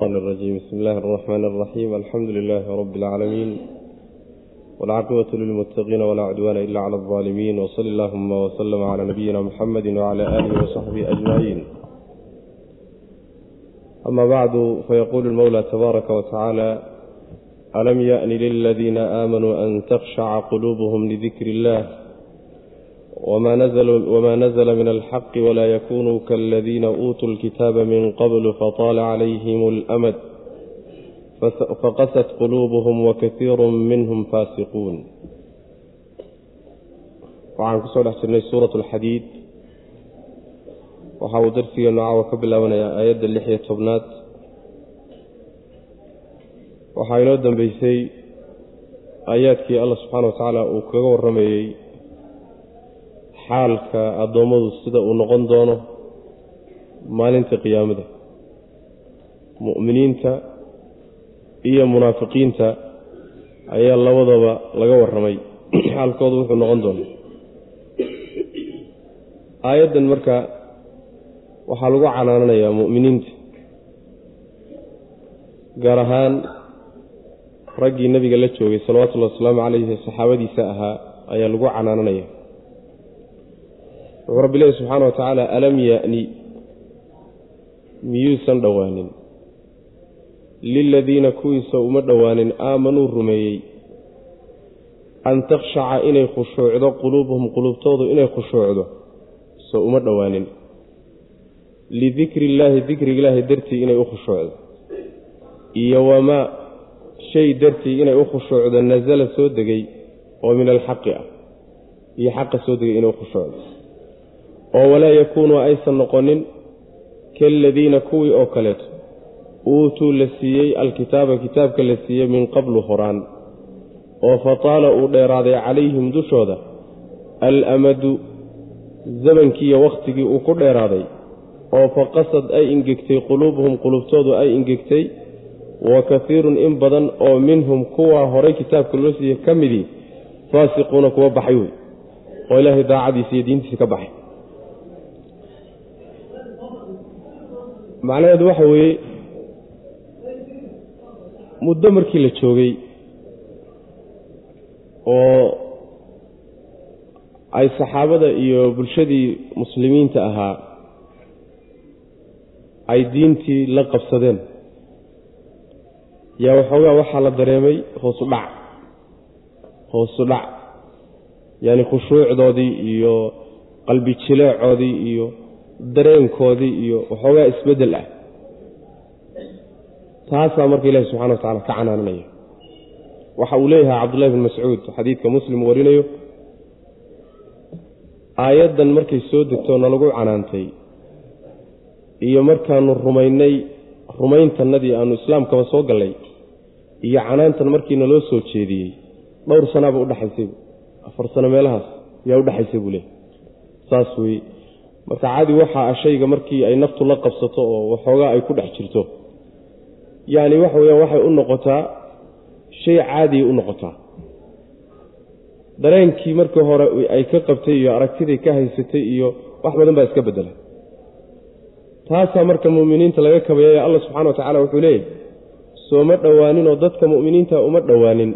الرحمن الرجيم بسم الله الرحمن الرحيم الحمد لله رب العالمين والعاقبة للمتقين ولا عدوان إلا على الظالمين وصل اللهم وسلم على نبينا محمد وعلى آله وصحبه أجمعين أما بعد فيقول المولى تبارك وتعالى ألم يأن للذين آمنوا أن تخشع قلوبهم لذكر الله وما نزل, وما نزل من الحق ولا يكونوا كالذين أوتوا الكتاب من قبل فطال عليهم الأمد فقست قلوبهم وكثير منهم فاسقون waxaan kusoo dhex jirnay suurat alxadiid waxa uu darsigeenu caawa ka bilaabanayaa aayadda lix iyo tobnaad waxaa inoo dambeysay aayaadkii allah subxaana wa tacaala uu kaga warramayey xaalka addoommadu sida uu noqon doono maalinta qiyaamada. Mu'miniinta iyo munaafiqiinta ayaa labadaba laga warramay. Xaalkoodu wuxuu noqon doono. Aayaddan marka waxaa lagu canaananayaa mu'miniinta gaar ahaan raggii nebiga la joogay salawatullahi wasalaamu calayhi saxaabadiisa ahaa ayaa lagu canaananaya wuxuu rabbi leehi subxaana wa tacaala alam ya'ni? Miyuusan dhowaanin liladiina kuwiisa uma dhowaanin aamanuu rumeeyey. An takhshaca inay khushuucdo quluubuhum quluubtoodu inay khushuucdo so uma dhowaanin lidikri illaahi dikriga ilaahi dartii inay u khushuucdo. Iyo wamaa shay dartii inay u khushuucdo nasala soo degay oo min alxaqi ah. Iyo xaqa soo degay inay u khushuucdo oo walaa yakuunuu aysan noqonin kaaladiina kuwii oo kaleeto uutuu la siiyey alkitaaba kitaabka la siiyey min qablu horaan oo fataala uu dheeraaday calayhim dushooda alamadu zamankiiyo wakhtigii uu ku dheeraaday oo faqasad ay ingegtay quluubuhum qulubtoodu ay ingegtay wa kaiirun in badan oo minhum kuwaa horay kitaabka loo siiyey ka midii faasiquuna kuwa baxay wey oo ilaahay daacadiisa iyo diintiisa ka baxay macnaheedu waxa weeye muddo markii la joogay oo ay saxaabada iyo bulshadii muslimiinta ahaa ay diintii la qabsadeen. Yaa waxoogaa waxaa la dareemay hoosu dhac hoosu dhac yaani khushuucdoodii iyo qalbi jileecoodii iyo dareenkoodii iyo waxoogaa isbeddel ah. Taasaa marka ilaahi subxana wa tacala ka canaananaya waxa uu leeyahay cabdullahi bin mascuud xadiidka muslim warinayo aayaddan markay soo degtoo nalagu canaantay iyo markaanu rumaynay rumayntannadii aanu islaamkaba soo gallay iyo canaantan markii naloo soo jeediyey dhowr sanaaba udhexaysay afar sano meelahaas yaa udhexaysay buu leeyahy saas weye marka caadi waxaa ah shayga markii ay naftu la qabsato oo waxoogaa ay ku dhex jirto. Yacni waxa weyaan waxay u noqotaa shay caadiya u noqotaa. Dareenkii markii hore ay ka qabtay iyo aragtiday ka haysatay iyo wax badan baa iska bedela taasaa marka mu'miniinta laga kabayaya allah subxana wa tacala wuxuu leeyahy sooma dhowaanin oo dadka mu'miniinta uma dhowaanin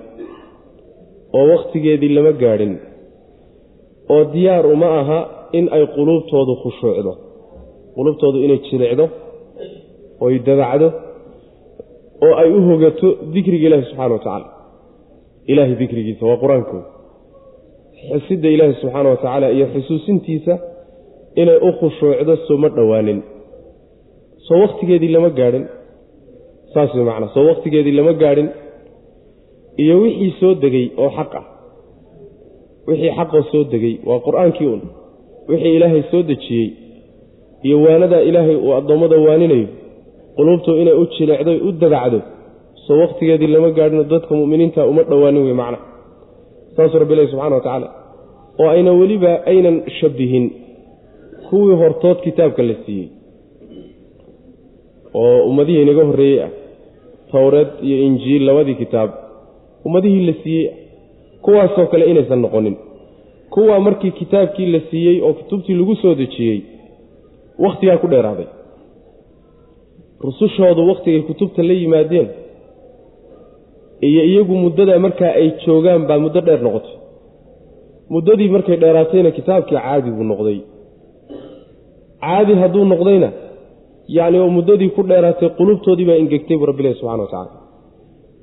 oo wakhtigeedii lama gaadhin oo diyaar uma aha in ay quluubtoodu khushuucdo quluubtoodu inay jilicdo oy dabacdo oo ay u hogato dikriga ilaahi subxana wa tacaala ilaahay dikrigiisa waa qur'aankooda xusidda ilaahi subxaana wa tacaala iyo xusuusintiisa inay u khushuucdo sooma dhowaanin soo wakhtigeedii lama gaadhin. Saas way macnaa. Soo wakhtigeedii lama gaadhin. Iyo wixii soo degay oo xaq ah. Wixii xaqoo soo degay waa qur'aankii un wixii ilaahay soo dejiyey iyo waanadaa ilaahay uu addoommada waaninayo quluubtu inay u jilecdo u dabacdo soo wakhtigeedii lama gaadhino dadka mu'miniinta uma dhowaanin wey macna. Saasuu rabbi ilahi subxana wa tacaala oo ayna weliba aynan shabbihin kuwii hortood kitaabka la siiyey oo ummadihii inaga horreeyey ah towreed iyo injiil labadii kitaab ummadihii la siiyey kuwaasoo kale inaysan noqonin kuwaa markii kitaabkii la siiyey oo kutubtii lagu soo dejiyey wakhtigaa ku dheeraaday. Rusushoodu wakhtigay kutubta la yimaadeen iyo iyagu muddada markaa ay joogaan baa muddo dheer noqotay. Muddadii markay dheeraatayna kitaabkii caadi buu noqday. Caadi hadduu noqdayna yacni oo muddadii ku dheeraatay qulubtoodii baa ingegtay buu rabbilahi subxana wa tacala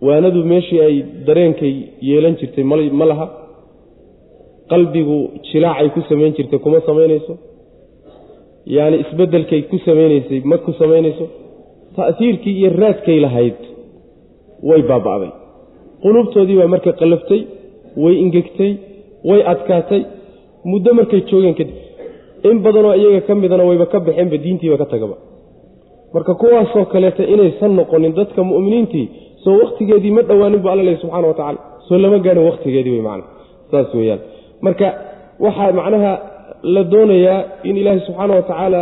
waanadu meeshii ay dareenkay yeelan jirtay ma laha qalbigu jilaacay ku samayn jirtay kuma samaynayso? Yacni isbeddelkay ku samaynaysay ma ku samaynayso? Ta'hiirkii iyo raadkay lahayd way baaba'day. Qulubtoodii baa markay qallaftay way ingegtay way adkaatay. Muddo markay joogeen kadib in badanoo iyaga ka midana wayba ka baxeenba diintiiba ka tagaba. Marka kuwaasoo kaleeta inaysan noqonin dadka mu'miniintii soo wakhtigeedii ma dhowaanin bu alla leh subxana wa tacala soo lama gaadhin wakhtigeedii wey macana saas weeyaan marka waxaa macnaha la doonayaa in ilaahay subxaana wa tacaala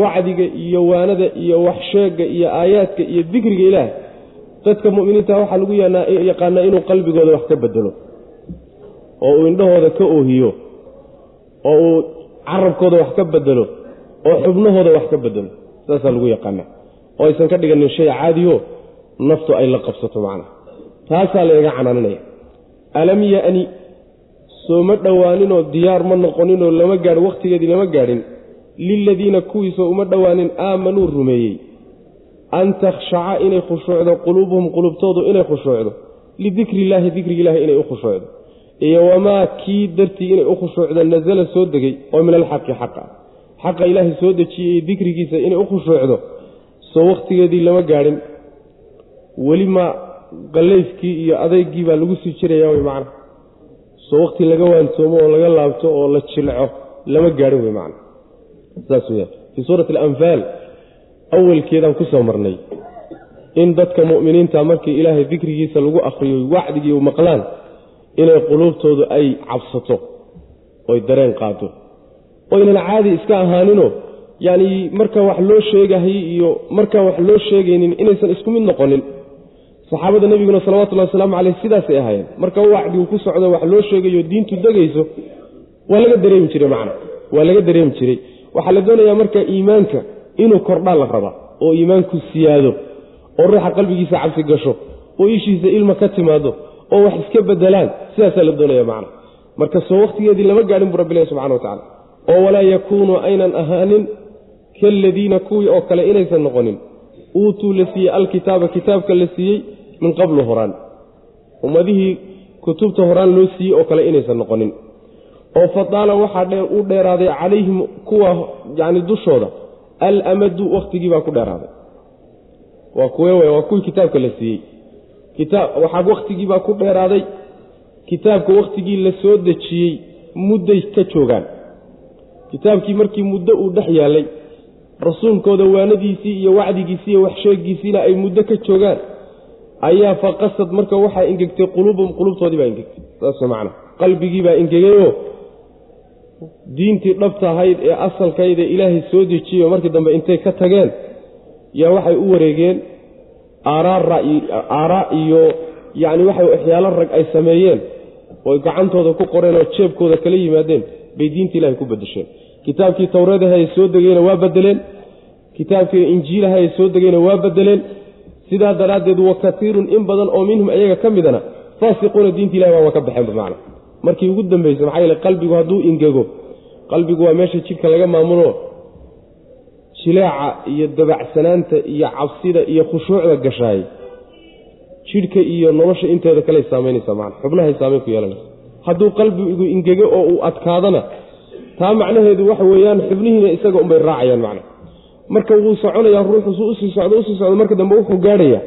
wacdiga iyo waanada iyo waxsheegga iyo aayaadka iyo dikriga ilaah dadka mu'miniinta waxaa lagu yaqaanaa inuu qalbigooda wax ka bedelo oo uu indhahooda ka oohiyo oo uu carabkooda wax ka bedelo oo xubnahooda wax ka bedelo saasaa lagu yaqaanaa oo aysan ka dhiganin shay caadiyo naftu ay la qabsato macnaha. Taasaa layga canaaninaya alam ya'ni soo ma dhowaaninoo diyaar ma noqoninoo lama gaadhin wakhtigeedii lama gaadhin. Liladiina kuwiisoo uma dhowaanin aamanuu rumeeyey. An takhshaca inay khushuucdo quluubuhum qulubtoodu inay khushuucdo. Lidikri illaahi dikriga ilahi inay u khushuucdo. Iyo wamaa kii dartii inay u khushuucdo nasala soo degay oo min alxaqi xaqa. Xaqa ilaahay soo dejiyey dikrigiisa inay u khushuucdo. Soo wakhtigeedii lama gaadhin. Weli ma qallayskii iyo adeygii baa lagu sii jiraya wey macna soo wakhti laga waansoomo oo laga laabto oo la jilco lama gaadhin wey macna. Saas weyaan fii suurati alanfaal awalkeedaan ku soo marnay in dadka mu'miniinta markii ilaahay dikrigiisa lagu akhriyo wacdigii maqlaan inay quluubtoodu ay cabsato oy dareen qaado oynan caadi iska ahaaninoo yacni marka wax loo sheegahay iyo markaan wax loo sheegaynin inaysan isku mid noqonin saxaabada nebiguna salawatullahi wasalaamu caleyh sidaasay ahaayeen. Marka wacdigu ku socdo wax loo sheegayo diintu degayso waa laga dareemi jiray macna. Waa laga dareemi jiray. Waxaa la doonayaa marka iimaanka inuu kordhaa la rabaa oo iimaanku siyaado oo ruuxa qalbigiisa cabsi gasho oo ishiisa ilma ka timaado oo wax iska bedelaan sidaasaa la doonaya macna. Marka soo wakhtigeedii lama gaadhin buu rabbilahi subxana wa tacala oo walaa yakuunuu aynan ahaanin kaaladiina kuwii oo kale inaysan noqonin. Uutuu la siiyey alkitaaba kitaabka la siiyey min qablu horaan. Ummadihii kutubta horaan loo siiyey oo kale inaysan noqonin. Oo fadaala waxaa u dheeraaday calayhim kuwa yani dushooda. Alamadu wakhtigii baa ku dheeraaday. Waa kuwe waa kuwii kitaabka la siiyey. Waxaa wakhtigii baa ku dheeraaday. Kitaabka wakhtigii la soo dejiyey mudday ka joogaan. Kitaabkii markii muddo uu dhex yaallay rasuulkooda waanadiisii iyo wacdigiisii iyo waxsheegiisiina ay muddo ka joogaan ayaa faqasad marka waxaa ingegtay quluubum qulubtoodii baa ingegtay saas macna. Qalbigii baa ingegayoo diintii dhabta ahayd ee asalkayd ee ilaahay soo dejiyeyo markii dambe intay ka tageen yaa waxay u wareegeen aaraa iyo yacni waxa waxyaalo rag ay sameeyeen. Oy gacantooda ku qoreen oo jeebkooda kala yimaadeen. Bay diinta ilahay ku bedesheen kitaabkii towreedaha ay soo degeyna waa bedeleen kitaabkii injiilaha ay soo degeyna waa bedeleen sidaa daraaddeed wa katiirun in badan oo minhum ayaga ka midana faasiquuna diinta ilahi waaba ka baxeenba macna. Markii ugu dambaysa maxaa yeele qalbigu hadduu ingego qalbigu waa meesha jidhka laga maamulo. Jilaaca iyo dabacsanaanta iyo cabsida iyo khushuucda gashaay. Jidhka iyo nolosha inteeda kaley saamaynaysaa macna. Xubnahay saamayn ku yeelanaysa. Hadduu qalbigu ingego oo uu adkaadana taa macnaheedu waxa weeyaan xubnihiina isaga unbay raacayaan macna marka wuu soconayaa ruuxu suu u sii socdo u sii socdo marka dambe wuxuu gaadhayaa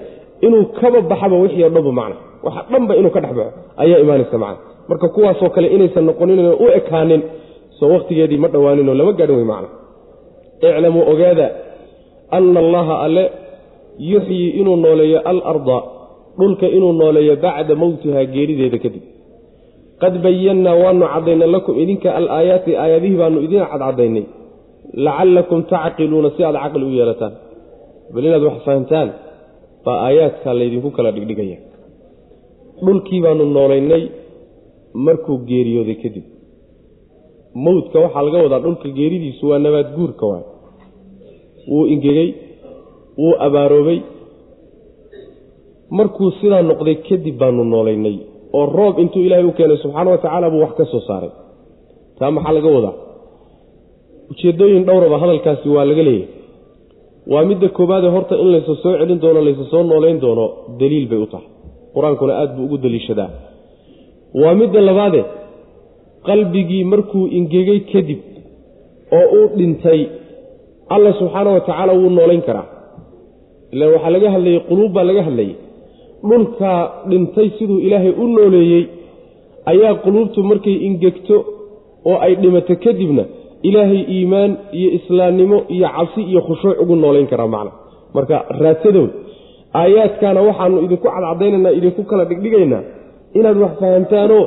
inuu kaba baxaba wixii o dhanba macna. Waxa dhanba inuu ka dhex baxo ayaa imaanaysa macna marka kuwaasoo kale inaysan noqonin u ekaanin soo wakhtigeedii ma dhowaaninoo lama gaadhin wey macna. Iclamuu ogaada anna allaha alle yuxyii inuu nooleeyo alarda dhulka inuu nooleeyo bacda mowtihaa geerideeda kadib. Qad bayannaa waanu caddaynay lakum idinka alaayaati aayadihii baanu idin cadcadaynay lacallakum tacqiluuna si aad caqli u yeelataan. Bal inaad wax fahamtaan baa aayaadkaa laydinku kala dhigdhigaya. Dhulkii baanu noolaynay markuu geeriyooday kadib. Mowdka waxaa laga wadaa dhulka geeridiisu waa nabaad guurka waay wuu ingegey wuu abaaroobay markuu sidaa noqday kadib baanu noolaynay oo roob intuu ilaahay u keenay subxaana wa tacaala buu wax ka soo saaray. Taa maxaa laga wadaa ujeeddooyin dhowraba hadalkaasi waa laga leeyahay waa midda koobaadee horta in laysa soo celin doono laysa soo noolayn doono daliil bay u tahay. Qur'aankuna aada buu ugu daliishadaa. Waa midda labaade qalbigii markuu ingegay kadib oo uu dhintay alla subxaana wa tacaala wuu noolayn karaa. Ilaan waxaa laga hadlayey quluub baa laga hadlayay. Dhulkaa dhintay siduu ilaahay u nooleeyey ayaa quluubtu markay ingegto oo ay dhimato kadibna ilaahay iimaan iyo islaamnimo iyo cabsi iyo khushuuc ugu noolayn karaa macna. Marka raadsadow aayaadkaana waxaanu idinku cadcadaynaynaa idinku kala dhigdhigaynaa inaad wax fahamtaanoo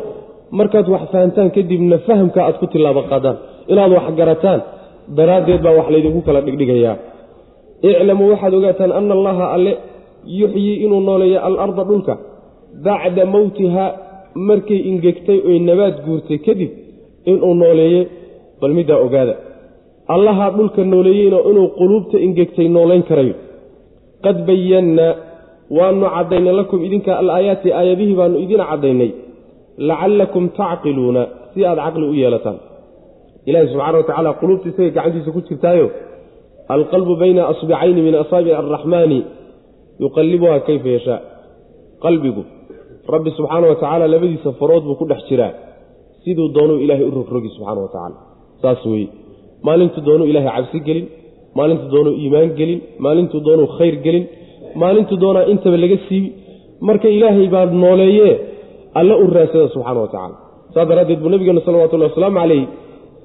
markaad wax fahamtaan kadibna fahamka aad ku tilaabo qaadaan inaad wax garataan daraaddeed baa wax laydinku kala dhigdhigayaa. Iclamuu waxaad ogaataan ana allaha alle yuxyii inuu nooleeyo alarda dhulka. Bacda mowtiha markay ingegtay oy nabaad guurtay kadib inuu nooleeye bal middaa ogaada. Allahaa dhulka nooleeyeyna inuu quluubta ingegtay noolayn karayo qad bayannaa waanu caddaynay lakum idinka alaayaati aayadihii baanu idin caddaynay. Lacallakum tacqiluuna si aad caqli u yeelataan. Ilaahi subxana wa tacaala quluubta isagay gacantiisa ku jirtaayo alqalbu bayna asbicayni min asaabic araxmaani yuqallibuhaa kayfa yashaa qalbigu rabbi subxaana wa tacaala labadiisa farood buu ku dhex jiraa. Siduu doonuu ilaahay u rogrogi subxana wa tacaala saas weeye. Maalintuu doonuu ilaahay cabsi gelin maalintuu doonuu iimaan gelin maalintuu doonuu khayr gelin maalintuu doonaa intaba laga siibi marka ilaahay baa nooleeyee alla u raadsada subxaana wa tacaala. Saas daraaddeed buu nabigeenu salawatullahi wasalaamu calayh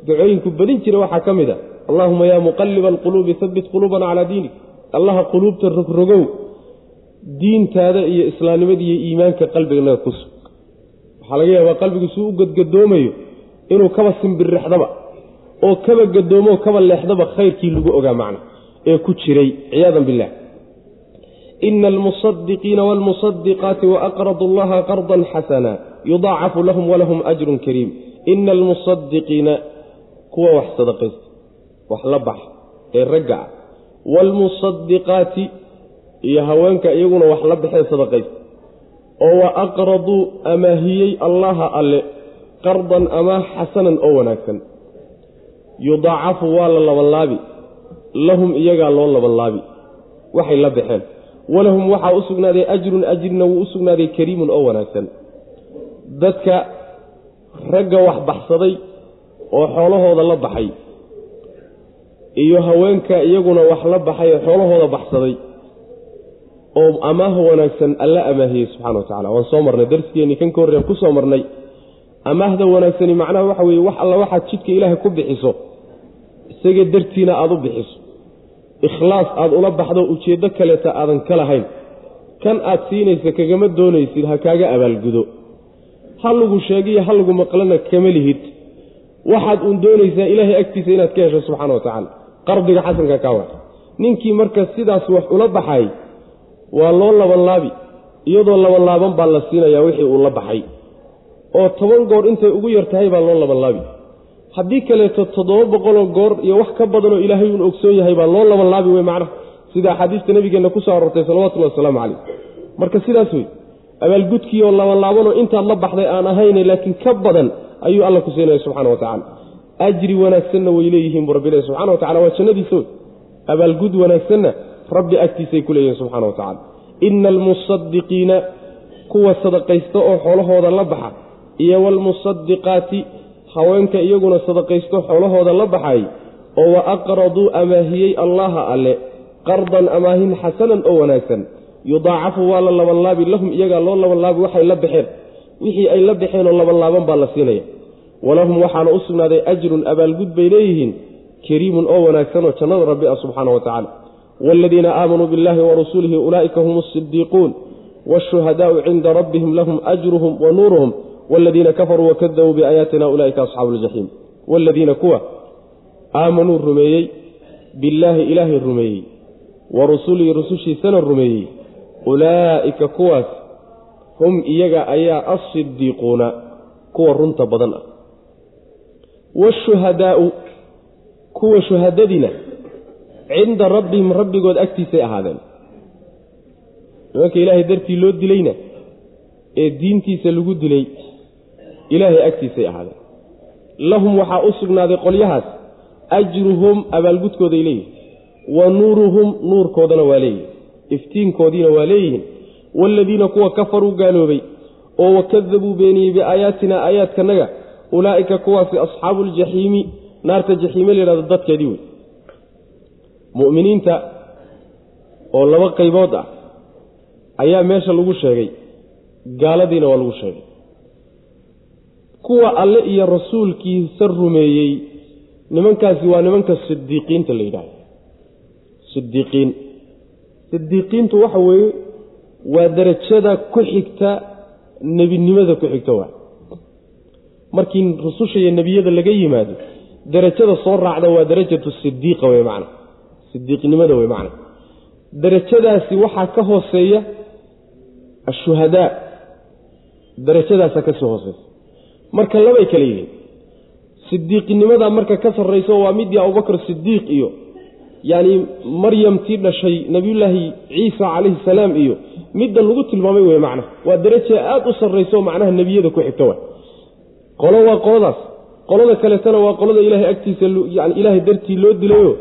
ducooyinku badin jira waxaa ka mid a allaahuma yaa muqaliba alquluubi habbit quluubana calaa diinik. Allaha quluubta rogrogow diintaada iyo islaamnimada iyo iimaanka qalbiganaga ku sug. Waxaa laga yaabaa qalbigu suu u gadgadoomayo inuu kaba simbirrexdaba oo kaba gadoomoo kaba leexdaba khayrkii lagu ogaa macna ee ku jiray ciyaadan billah. Ina almusadiqiina waalmusadiqaati waaqradu allaha qardan xasana yudaacafu lahum walahum ajrun kariim. Ina almusadiqiina kuwa wax sadaqaysta wax la baxa ee ragga ah. Waalmusadiqaati iyo haweenka iyaguna wax la baxee sadaqaysta oo wa aqraduu amaahiyey allaha alle qardan amaah xasanan oo wanaagsan yudaacafu waa la labanlaabi lahum iyagaa loo labanlaabi waxay la baxeen. Walahum waxaa u sugnaaday ajrun ajrina wuu u sugnaaday kariimun oo wanaagsan. Dadka ragga wax baxsaday oo xoolahooda la baxay iyo haweenka iyaguna wax la baxay oo xoolahooda baxsaday oo amaaha wanaagsan alla amaahiyey subxana wa tacala waan soo marnay darsigeenii kan ka horrean ku soo marnay amaahda wanaagsani macnaha waxa weeye wax alla waxaad jidka ilaahay ku bixiso isaga dartiina aada u bixiso. Ikhlaas aada ula baxdo ujeeddo kaleeta aadan ka lahayn. Kan aad siinaysa kagama doonaysid ha kaaga abaalgudo. Ha lagu sheegiyo ha lagu maqlana kama lihid. Waxaad uun doonaysaa ilaahay agtiisa inaad ka hesho subxaana wa tacaala. Qardiga xasanka kaa waa ninkii marka sidaas wax ula baxay waa loo labanlaabi. Iyadoo labanlaaban baa la siinayaa wixii uu la baxay oo toban goor intay ugu yar tahay baa loo labanlaabi haddii kaleeto toddoba boqoloo goor iyo wax ka badanoo ilaahay uun ogsoon yahay baa loo labanlaabi wey macnaha. Sida axaadiista nabigeenna ku soo aroortay salawatullahi wasalaamu calayh. Marka sidaas wey abaalgudkii oo labanlaabanoo intaad la baxday aan ahayne laakiin ka badan ayuu alla ku siinaya subxana wa tacala ajri wanaagsanna way leeyihiin buu rabbi leeyahy subxana wa tacala waa jannadiisa wey abaalgud wanaagsanna rabbi agtiisay ku leeyihiin subxana wa tacala ina almusadiqiina kuwa sadaqaysta oo xoolahooda la baxa iyo waalmusadiqaati haweenka iyaguna sadaqaysto xoolahooda la baxay oo wa aqraduu amaahiyey allaha alle qardan amaahin xasanan oo wanaagsan. Yudaacafu waa la labanlaabi lahum iyagaa loo labanlaabi waxay la baxeen. Wixii ay la baxeenoo labanlaaban baa la siinaya. Walahum waxaana u sugnaaday ajrun abaalgud bay leeyihiin kariimun oo wanaagsanoo jannada rabbi ah subxaana wa tacaala. Waaladiina aamanuu biاllahi warasuulihi ulaa'ika hum asidiiquun waashuhadaau cinda rabbihim lahum ajruhum wa nuuruhum waaladiina kafaruu wakadabuu biaayaatina ulaa'ika asxaabu ljaxiim waaladiina kuwa aamanuu rumeeyey billaahi ilaahay rumeeyey wa rusulihi rusushiisana rumeeyey ulaa'ika kuwaas hum iyaga ayaa asidiiquuna kuwa runta badan ah waashuhadaau kuwa shuhadadiina cinda rabbihim rabbigood agtiisay ahaadeen nimanka ilaahay dartii loo dilayna ee diintiisa lagu dilay ilaahay agtiisay ahaadeen. Lahum waxaa u sugnaaday qolyahaas ajruhum abaalgudkooday leeyihiin wa nuuruhum nuurkoodana waa leeyihiin iftiinkoodiina waa leeyihiin waaladiina kuwa kafaruu gaaloobay oo wakadabuu beeniyey biaayaatina aayaadkanaga ulaa'ika kuwaasi asxaabu ljaxiimi naarta jaxiime layidhahdo dadkeedii wey mu'miniinta oo laba qaybood ah ayaa meesha lagu sheegay gaaladiina waa lagu sheegay kuwa alle iyo rasuulkiisa rumeeyey. Nimankaasi waa nimanka sidiiqiinta la yidhahdo. Sidiiqiin sidiiqiintu waxa weeye waa darajada ku xigta nebinimada ku xigta waa. Markii rususha iyo nebiyada laga yimaado darajada soo raacda waa darajatu sidiiqa wey macna. Sidiiqnimada wey macna. Darajadaasi waxaa ka hooseeya ashuhadaa. Darajadaasaa ka soo hooseysa marka labay kale yihiin sidiiqnimada marka ka sarrayso waa midii abubakr sidiiq iyo yacni maryamtii dhashay nebiyullaahi ciisa calayhi salaam iyo midda lagu tilmaamay wey macna. Waa daraja aada u sarrayso macnaha nebiyada ku xigta wa qolo waa qoladaas. Qolada kaleetana waa qolada ilaahay agtiisa yani ilaahay dartii loo dilayoo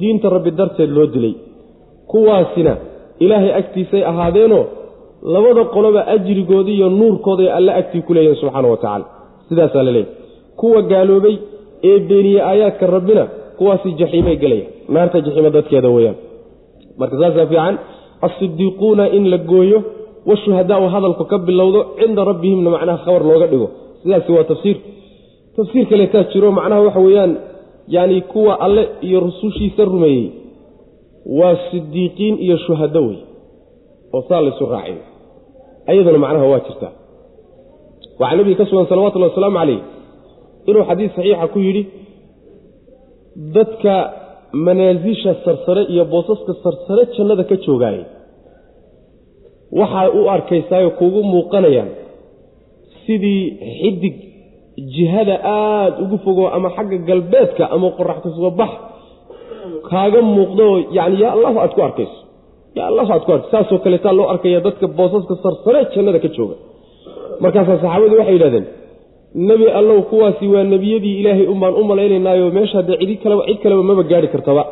diinta rabbi darteed loo dilay. Kuwaasina ilaahay agtiisay ahaadeenoo labada qoloba ajrigooda iyo nuurkooday alle agtii ku leeyihiin subxaana wa tacaala sidaasaa la leeyahy kuwa gaaloobay ee beeniyey aayaadka rabbina kuwaasi jaxiimay gelaya naarta jaxiima dadkeeda weyaan marka saasaa fiican asidiiquuna in la gooyo washuhadaau hadalku ka bilowdo cinda rabbihimna macnaha khabar looga dhigo. Sidaasi waa tafsiir. Tafsiir kaleetaa jiro macnaha waxa weeyaan yani kuwa alle iyo rusushiisa rumeeyey. Waa sidiiqiin iyo shuhado wey oo saa laysu raaciyo ayaduna macnaha waa jirtaa waxaa nabiga ka sugan salawatullhi wasalaamu calayh. Inuu xadiis saxiixa ku yidhi dadka manaasisha sarsare iyo boosaska sarsare jannada ka joogaayay waxaa u arkaysaayo kuugu muuqanayaan sidii xidig jihada aada ugu fogo ama xagga galbeedka ama qorax ka soo kaaga muuqdo yani yaa allahu aad ku arkayso yaa allahu aad ku arkayso saasoo kaleetaa loo arkaya dadka boosaska sarsare jannada ka jooga markaasaa saxaabadii waxay yidhahdeen nebi allow kuwaasi waa nebiyadii ilaahay unbaan u malaynaynaayo meesha dee cid kaleba cid kaleba maba gaari kartaba.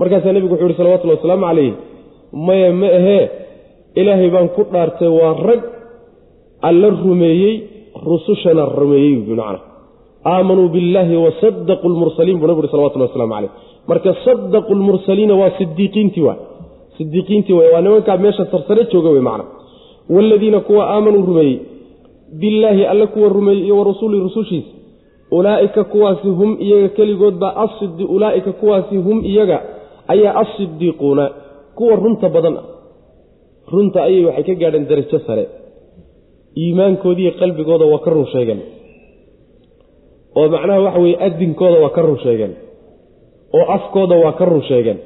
Markaasaa nebigu wuxu uhi salawatullhi wasalaamu calayh maya ma ahee ilaahay baan ku dhaartay waa rag alla rumeeyey rusushana rumeeyey bimacna aamanuu billaahi wasadaquu lmursaliin buu nabi uri salawatullah waslamu caleyh marka sadaqu lmursaliina waa sidiiqiintii waa sidiiqiintii way waa nimankaa meesha sarsare jooga wey macna. Waaladiina kuwa aamanuu rumeeyey billaahi alle kuwa rumeeyey iyo wa rasuuli rusushiisa ulaa'ika kuwaasi hum iyaga keligoodbaa asidi ulaa'ika kuwaasi hum iyaga ayaa asidiiquuna kuwa runta badan ah. Runta ayay waxay ka gaadheen darajo sare. Iimaankoodiiyo qalbigooda waa ka run sheegeen oo macnaha waxa weeye adinkooda waa ka run sheegeen oo afkooda waa ka run sheegeen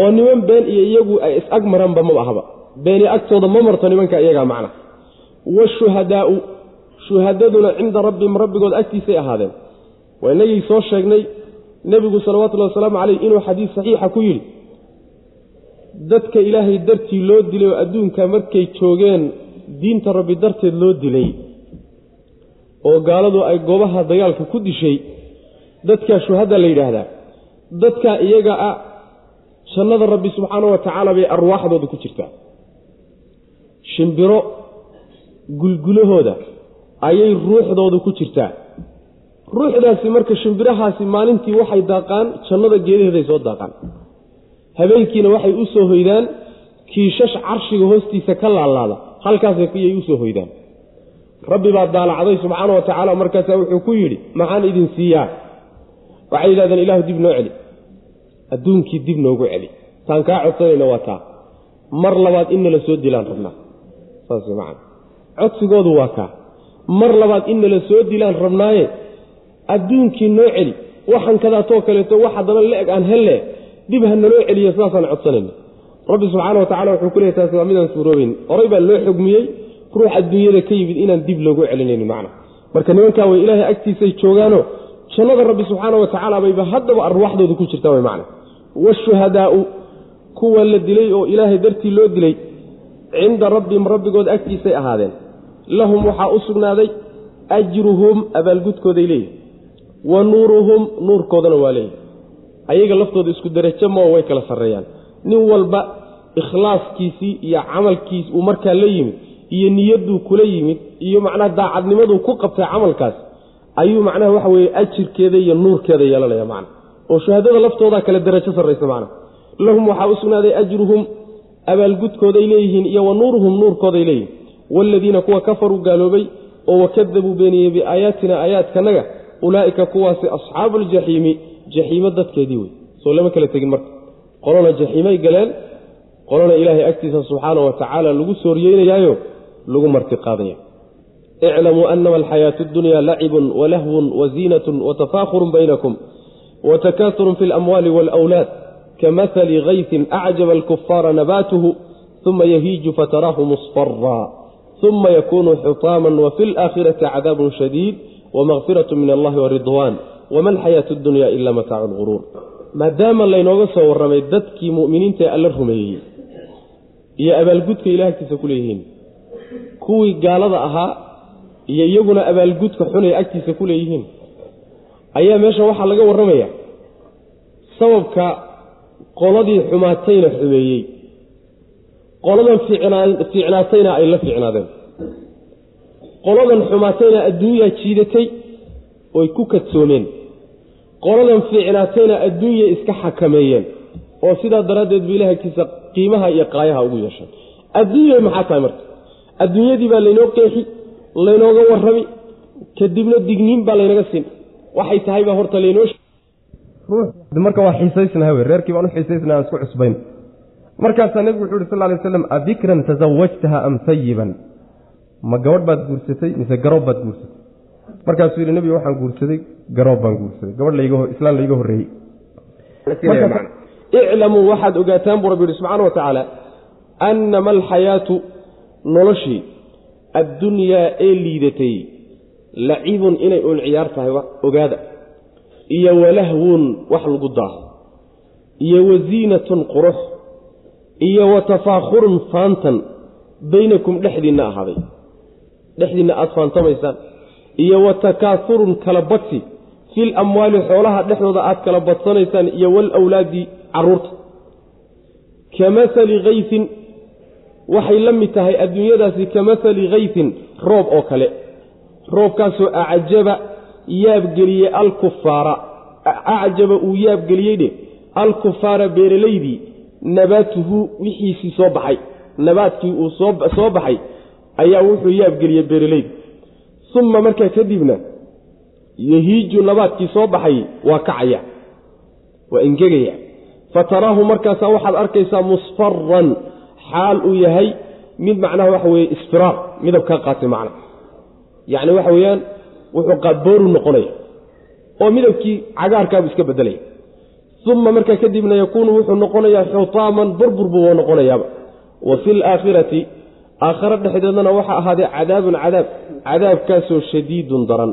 oo niman been iyo iyagu ay is-ag maranba maba ahaba. Beeni agtooda ma marto nimanka iyagaa macna washuhadaau shuhadaduna cinda rabbihim rabbigood agtiisay ahaadeen. Waa inagii soo sheegnay nebigu salawatullhi wasalaamu caleyh inuu xadiis saxiixa ku yidhi dadka ilaahay dartii loo dilay oo adduunka markay joogeen diinta rabbi darteed loo dilay oo gaaladu ay goobaha dagaalka ku dishay dadkaa shuhada la yidhaahdaa dadkaa iyaga ah jannada rabbi subxaana wa tacaala bay arwaaxdooda ku jirtaa. Shimbiro gulgulahooda ayay ruuxdooda ku jirtaa. Ruuxdaasi marka shimbirahaasi maalintii waxay daaqaan jannada geedaheeday soo daaqaan. Habeenkiina waxay u soo hoydaan kiishash carshiga hoostiisa ka laalaada halkaasayay u soo hoydaan. Rabbi baa daalacday subxaana wa tacaala markaasaa wuxuu ku yidhi maxaan idin siiyaa? Waxay yidhahdeen ilaahu dib noo celi. Adduunkii dib noogu celi. Taan kaa codsanayna waa taa. Mar labaad in nala soo dilaan rabnaa. Saas man codsigoodu waa kaa. Mar labaad in nala soo dilaan rabnaaye adduunkii noo celi waxaan kadaatoo kaleeto wax haddana la-eg aan helle dib ha naloo celiyo sidaasaan codsanayna. Rabbi subxaana wa tacala wuxuu ku leey taasi waa midaan suuroobeyn. Horay baa loo xugmiyey ruux adduunyada ka yimid inaan dib loogu celinayni macna. Marka nimankaa way ilaahay agtiisay joogaano jannada rabbi subxaana wa tacaala bayba haddaba arwaaxdooda ku jirtaa way macna. Waashuhadaa'u kuwa la dilay oo ilaahay dartii loo dilay cinda rabbihim rabbigood agtiisay ahaadeen lahum waxaa u sugnaaday ajruhum abaalgudkooday leeyihiin wa nuuruhum nuurkoodana waa leeyihi ayaga laftooda isku derajo moo way kala sarreeyaan. Nin walba ikhlaaskiisii iyo camalkiis uu markaa la yimid iyo niyadduu kula yimid iyo macnaha daacadnimaduu ku qabtay camalkaas ayuu macnaha waxa weeye ajirkeeda iyo nuurkeeda yeelanaya macna. Oo shuhadada laftoodaa kale derajo sarraysa macna. Lahum waxaa u sugnaaday ajruhum abaalgudkooday leeyihiin iyo wa nuuruhum nuurkooday leeyihiin waaladiina kuwa kafaruu gaaloobay oo wakadabuu beeniyey biaayaatina aayaadkanaga ulaa'ika kuwaasi asxaabu aljaxiimi jaxiimo dadkeedii wey soo lama kala tegin marka qolona jaxiimay galeen qolona ilaahay agtiisa subxaana wa tacaala lagu sooryeynayaayo lagu marti qaadaya iclamuu anama alxayaatu addunya lacibun walahwun waziinatun watafaakhurun baynakum watakaaturun fi alamwaali waalawlaad kamahali kaysin acjaba alkufaara nabaatuhu uma yahiiju fataraahu musfaraa uma yakunu xutaaman wafi alaakhirati cadaabun shadiid wamaqfiratu min allahi waridwaan wama alxayaatu addunya ila mataacu lguruur maadaama laynooga soo warramay dadkii mu'miniinta ee alla rumeeyey iyo abaalgudka ilaah agtiisa ku leeyihiin kuwii gaalada ahaa iyo iyaguna abaalgudka xunay agtiisa ku leeyihiin ayaa meesha waxaa laga warramaya sababka qoladii xumaatayna xumeeyey qoladan fiicnaatayna ay la fiicnaadeen. Qoladan xumaatayna adduunyaa jiidatay oy ku kadsoomeen. Qoladan fiicnaatayna adduunya iska xakameeyeen oo sidaa daraaddeed bu ilaah agtiisa qiimaha iyo qaayaha ugu yeeshay adduunya maxaa tahay marka? Adduunyadii baa laynoo qeexi laynooga warrami kadibna digniin baa laynaga siin. Waxay tahay baa horta laynoo marka waa xiisaysnaha wey reerkii baan u xiisaysnaha aan isku cusbayn markaasaa nebigu wuxu uhi sal lay slam adikran tasawajtaha am sayiban ma gabadh baad guursatay mise garoob baad guursatay? Markaasuu yidhi nebiga waxaan guursaday garoob baan guursaday. Gabadh islaan layga horreeyey. Iclamuu waxaad ogaataan buu rabbi yihi subxaana wa tacaala annama alxayaatu noloshii addunyaa ee liidatay lacibun inay uun ciyaar tahayba ogaada. Iyo walahwun wax lagu daaho. Iyo wasiinatun qurux iyo wa tafaakhurun faantan baynakum dhexdiinna ahaaday. Dhexdiinna aada faantamaysaan. Iyo wa takaahurun kala badsi fil amwaali xoolaha dhexdooda aad kala badsanaysaan iyo walawlaadi carruurta. Ka mahali kaysin waxay la mid tahay adduunyadaasi ka mahali kaysin roob oo kale. Roobkaasoo acjaba yaabgeliyey alkufaara acjaba uu yaabgeliyey dhe alkufaara beeralaydii nabaatuhu wixiisii soo baxay. Nabaadkii uu soo baxay ayaa wuxuu yaabgeliyey beeralaydii uma markaa kadibna yahiiju nabaadkii soo baxay waa kacaya waa engegaya. Fataraahu markaasaa waxaad arkaysaa musfaran xaal uu yahay mid macnaha waxa weye isfiraar midab kaa qaatay macna. Yacni waxa weeyaan wuxuu booru noqonaya oo midabkii cagaarkaabu iska bedelaya uma markaa kadibna yakuunu wuxuu noqonayaa xutaaman burbur buu noqonayaaba wa fi laakhirati aakhare dhexdeedana waxaa ahaaday cadaabun cadaab cadaabkaasoo shadiidun daran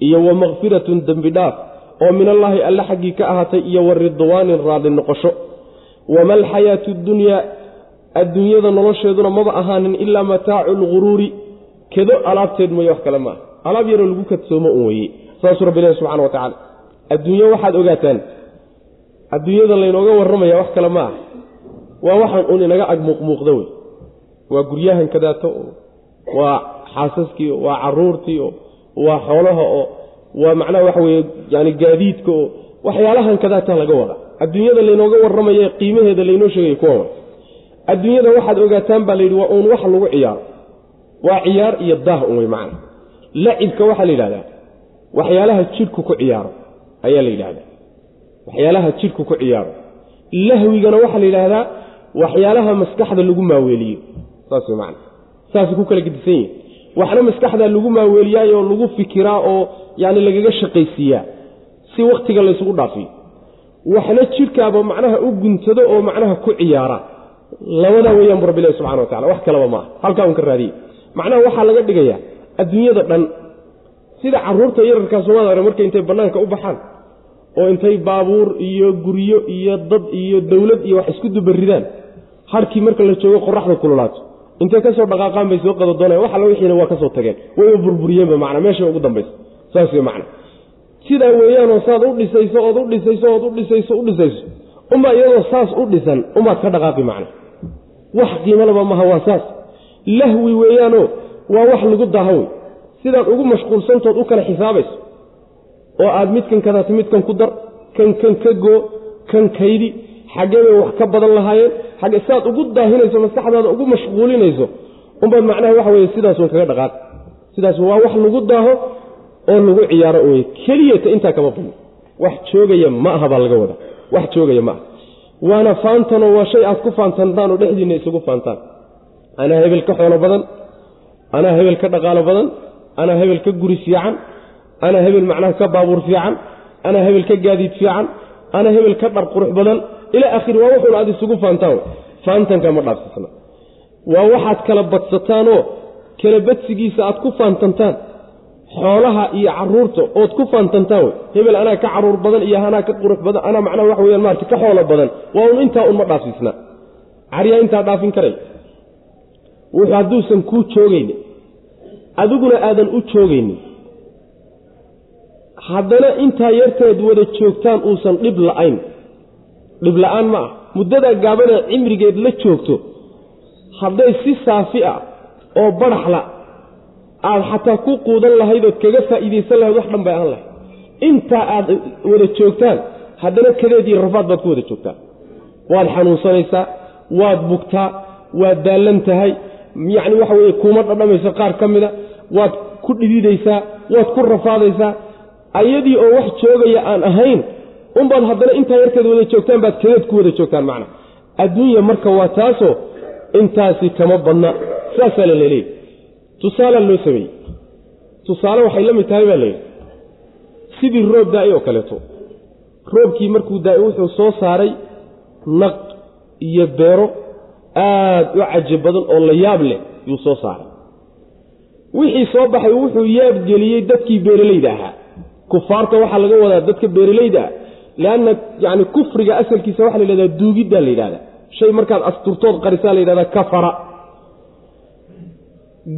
iyo wa dembi dhaaf oo min allaahi alle xaggii ka ahaatay iyo wa ridwaanin raadli noqosho wama alxayaatu dunyaa adduunyada nolosheeduna maba ahaanin ilaa mataacu lguruuri kedo alaabteed mooye wax kale maaha alaab yaroo lagu kadsoomo un weye saasuu rabbi ilahi subxana wa tacaala adduunye waxaad ogaataan adduunyada laynooga warramaya wax kale ma ah. Waa waxaan un inaga ag muuqmuuqda wey. Waa guryahan kadaato waa xaasaskii waa caruurtii oo waa xoolaha oo waa macnaha waxa weye yani gaadiidka oo waxyaalahan kadaata laga wada. Adduunyada laynooga warramaye qiimaheeda laynoo sheegaya kuwa adduunyada waxaad ogaataan baa layidhi waa uun wax lagu ciyaaro waa ciyaar iyo daah un wey macna. Lacibka waxaa la yidhahdaa waxyaalaha jidhku ku ciyaaro ayaa la yidhahdaa waxyaalaha jidhku ku ciyaaro. Lahwigana waxaa la yidhaahdaa waxyaalaha maskaxda lagu maaweeliyo. Saas wey macna. Saasay ku kala gedisan yihiin waxna maskaxda lagu maaweeliyaayoo lagu fikiraa oo yani lagaga shaqaysiiyaa si wakhtiga laysugu dhaafiyo. Waxna jidhkaaba macnaha u guntado oo macnaha ku ciyaara. Labadaa weeyaan bu rabbilahi subxana wa tacala wax kalaba maaha halkaa un ka raadiye. Macnaha waxaa laga dhigayaa adduunyada dhan. Sida carruurta yararkaa soomada markay intay bannaanka u baxaan oo intay baabuur iyo guryo iyo dad iyo dowlad iyo wax isku dubaridaan harkii marka la joogo qoraxda kululaato. Intay ka soo dhaqaaqaan bay soo qadadoonaya wax alla wixiina waa ka soo tageen. Wayba burburiyeenba macna. Meesha ugu dambaysa. Saas wey macna. Sidaa weeyaanoo saad u dhisayso ood u dhisayso ood u dhisayso u dhisayso. Umbaa iyadoo saas u dhisan umbaad ka dhaqaaqi macna. Wax qiimalaba maha waa saas. Lahwi weeyaanoo waa wax lagu daaho. Wey sidaad ugu mashquulsantood u kala xisaabayso oo aad midkan kadaata midkan ku dar kan kan ka goo kan kaydi xaggee wax ka badan lahaayeen. Xagge sidaad ugu daahinayso maskaxdaada ugu mashquulinayso umbaad macnaha waxa weye sidaasun kaga dhaqaaq. Sidaas waa wax lagu daaho oo lagu ciyaaro wey keliyata intaa kama badno wax joogaya ma aha baa laga wadaa. Wax joogaya ma aha. Waana faantanoo waa shay aad ku faantantaan oo dhexdiinna isugu faantaan. Anaa hebel ka xoolo badan anaa hebel ka dhaqaalo badan anaa hebel ka guri fiican anaa hebel macnaha ka baabuur fiican anaa hebel ka gaadiid fiican anaa hebel ka dhar qurux badan ilaa akhiri waa wuxuun aad isugu faantaan faantanka ma dhaafsisna waa waxaad kala badsataanoo kala badsigiisa aad ku faantantaan xoolaha iyo carruurta ood ku faantantaan wey hebel anaa ka carruur badan iyo anaa ka qurux badan anaa macnaha waxa weyaan maarata ka xoolo badan waa un intaa un ma dhaafsiisna caryaa intaa dhaafin karay wuxuu hadduusan kuu joogaynin adiguna aadan u joogaynin haddana intaa yarteed wada joogtaan uusan dhib la'ayn. Dhib la'aan ma ah. Muddadaa gaabanee cimrigeed la joogto hadday si saafi ah oo badhaxla aada xataa ku quudan lahayd ood kaga faa'iidaysan lahayd wax dhan bay aan lahayd. Intaa aad wada joogtaan haddana kadeed iyo rafaad baad ku wada joogtaan. Waad xanuunsanaysaa waad bugtaa waad daallan tahay yacni waxa weeye kuuma dhadhamayso qaar ka mida waad ku dhididaysaa waad ku rafaadaysaa ayadii oo wax joogaya aan ahayn unbaad haddana intaa yarkeed wada joogtaan baad kadeed ku wada joogtaan macna. Adduunya marka waa taasoo intaasi kama badna. Saasaa la leeleeyay tusaalea loo sameeyey. Tusaale waxay la mid tahay baa layidhi sidii roob daa'y oo kaleeto. Roobkii markuu daa'y wuxuu soo saaray naq iyo beero aad u caji badan oo la yaab leh yuu soo saaray. Wixii soo baxay wuxuu yaabgeliyey dadkii beeralayda ahaa kufaarta waxaa laga wadaa dadka beeralayda ah yacni kufriga asalkiisa waxaa la yidhahdaa duugiddaa la yidhahdaa. Shay markaad asturtood qarisaa la yidhahdaa kafara.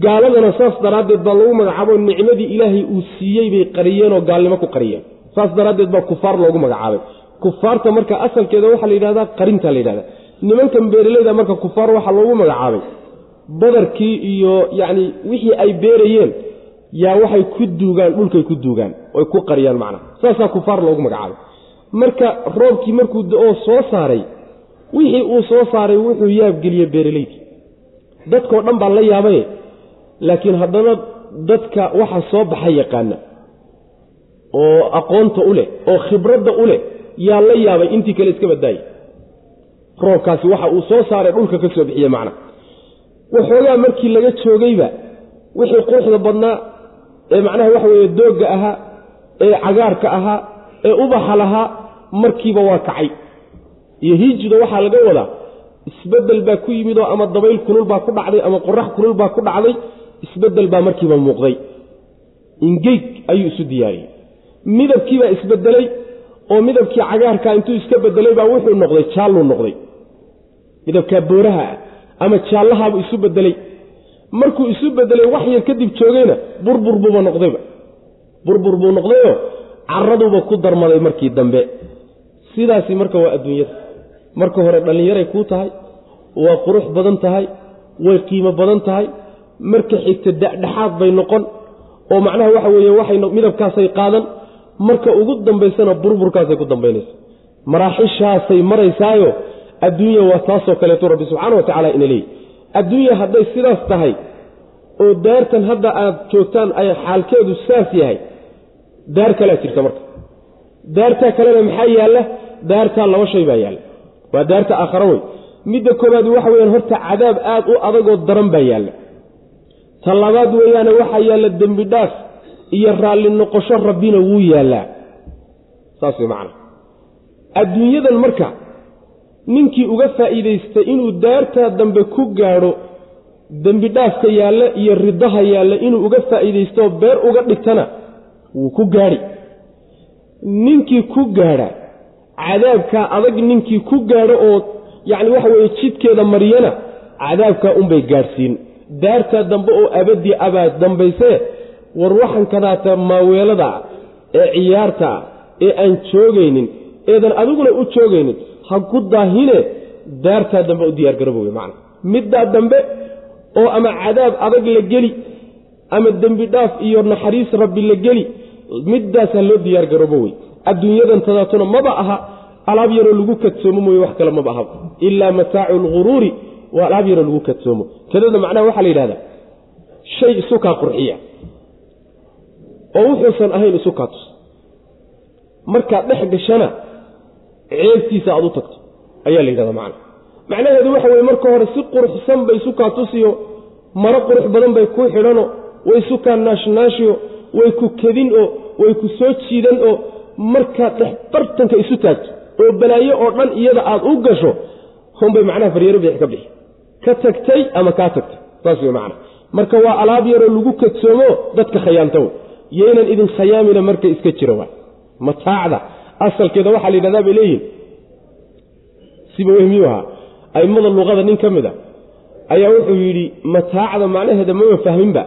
Gaaladana saas daraaddeed baa lagu magacaabo nicmadii ilaahay uu siiyey bay qariyeen oo gaalnimo ku qariyeen. Saas daraaddeed baa kufaar loogu magacaabay. Kufaarta marka asalkeeda waxaa la yidhahdaa qarintaa la yidhahdaa. Nimankan beeralayda marka kufaar waxaa loogu magacaabay. Badarkii iyo yacni wixii ay beerayeen yaa waxay ku duugaan dhulkay ku duugaan oy ku qariyaan macnaha saasaa kufaar loogu magacaabay marka roobkii markuu da'oo soo saaray wixii uu soo saaray wuxuu yaabgeliyey beeralaydii dadkao dhan baa la yaabaye laakiin haddana dadka waxa soo baxa yaqaana oo aqoonta u leh oo khibradda u leh yaa la yaabay intii kale iska baddaayay roobkaasi waxa uu soo saaray dhulka ka soo bixiye macna. Waxoogaa markii laga joogayba wixii quruxda badnaa ee macnaha waxa weeye doogga ahaa ee cagaarka ahaa ee ubaxa lahaa markiiba waa kacay. Iyo hiijida waxaa laga wadaa isbeddel baa ku yimid oo ama dabayl kulul baa ku dhacday ama qorax kulul baa ku dhacday isbeddel baa markiiba muuqday. Ingeyg ayuu isu diyaariyey. Midabkiibaa isbedelay oo midabkii cagaarka intuu iska bedelay baa wuxuu noqday jaalluu noqday. Midabkaa booraha ah ama jaallahaabuu isu bedelay markuu isu bedelay wax yar kadib joogayna burbur buuba noqdayba. Burbur buu noqdayoo caraduuba ku darmaday markii dambe. Sidaasi marka waa adduunyada. Marka hore dhallinyaray kuu tahay waa qurux badan tahay way qiimo badan tahay. Marka xigta dadhexaad bay noqon oo macnaha waxa weeye waxay midabkaasay qaadan. Marka ugu dambaysana burburkaasay ku dambaynaysa. Maraaxishaasay maraysaayo adduunya waa taasoo kaleeto rabbi subxaana wa tacala ina leeyi adduunya hadday sidaas tahay oo daartan hadda aad joogtaan ay xaalkeedu saas yahay daar kalea jirta marka. Daartaa kalena maxaa yaalla? Daartaa laba shay baa yaalla. Waa daarta aakhara wey midda koobaad waxa weyaan horta cadaab aad u adagoo daran baa yaalla. Ta labaad weeyaane waxaa yaalla dembi dhaaf iyo raalli noqosho rabbina wuu yaallaa. Saas way macana adduunyadan marka ninkii uga faa'iidaystay inuu daartaa dambe ku gaadho dembi dhaafka yaalla iyo ridaha yaalla inuu uga faa'iidaystooo beer uga dhigtana wuu ku gaadhi. Ninkii ku gaadha cadaabkaa adag ninkii ku gaadho oo yacni waxa weeye jidkeeda mariyana cadaabkaa unbay gaadhsiin. Daartaa dambe oo abadii abaad dambaysee war waxan kadaata maaweelada ee ciyaarta ee aan joogaynin eedan adiguna u joogaynin ha ku daahine daartaa dambe u diyaargarooba wey macana middaa dambe oo ama cadaab adag la geli ama dembi dhaaf iyo naxariis rabbi la geli middaasaa loo diyaargaroobo wey adduunyadan tadaatuna maba aha alaab yaroo lagu kadsoomo mooye wax kale maba aha. Ilaa mataacu lguruuri waa alaab yaroo lagu kadsoomo. Kadada macnaha waxaa la yidhahdaa shay isukaa qurxiya. Oo wuxuusan ahayn isukaa tus. Markaad dhex gashana ceebtiisa aad u tagto. Ayaa la yidhahdaa macna. Macnaheedu waxa weye marka hore si quruxsan bay isukaa tusiyo maro qurux badan bay kuu xidhano way isukaa naashnaashiyo way ku kedin oo way ku soo jiidan oo markaad dhex bartanka isu taagto oo balaayo oo dhan iyada aad u gasho hunbay macnaha faryaro bix ka bixi. Ka tagtay ama kaa tagtay? Saas wey macna. Marka waa alaab yaroo lagu kadsoomo dadka khayaanta yaynan idin khayaamina marka iska jira waay. Mataacda asalkeeda waxaa la yidhahdaa bay leeyihiin siba wehmiyuu ahaa? A'immada luqada nin ka mid a ayaa wuxuu yidhi mataacda macnaheeda mama fahminba.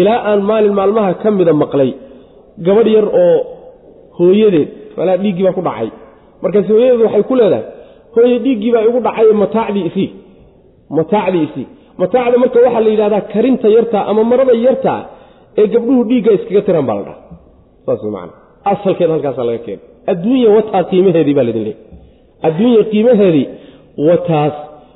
Ilaa aan maalin maalmaha ka mida maqlay gabadh yar oo hooyadeed malaa dhiiggii baa ku dhacay. Markaas hooyadeed waxay ku leedahay hooye dhiiggii baa igu dhacay mataacdii isii mataacdii isii. Mataacda marka waxaa la yidhahdaa karinta yartaa ama marada yartaa ee gabdhuhu dhiigga iskaga tiran baa la dhaha saas wey macana asalkeeda halkaasaa laga keena adduunya wataa qiimaheedii baa laydin leeyay adduunya qiimaheedii wataas.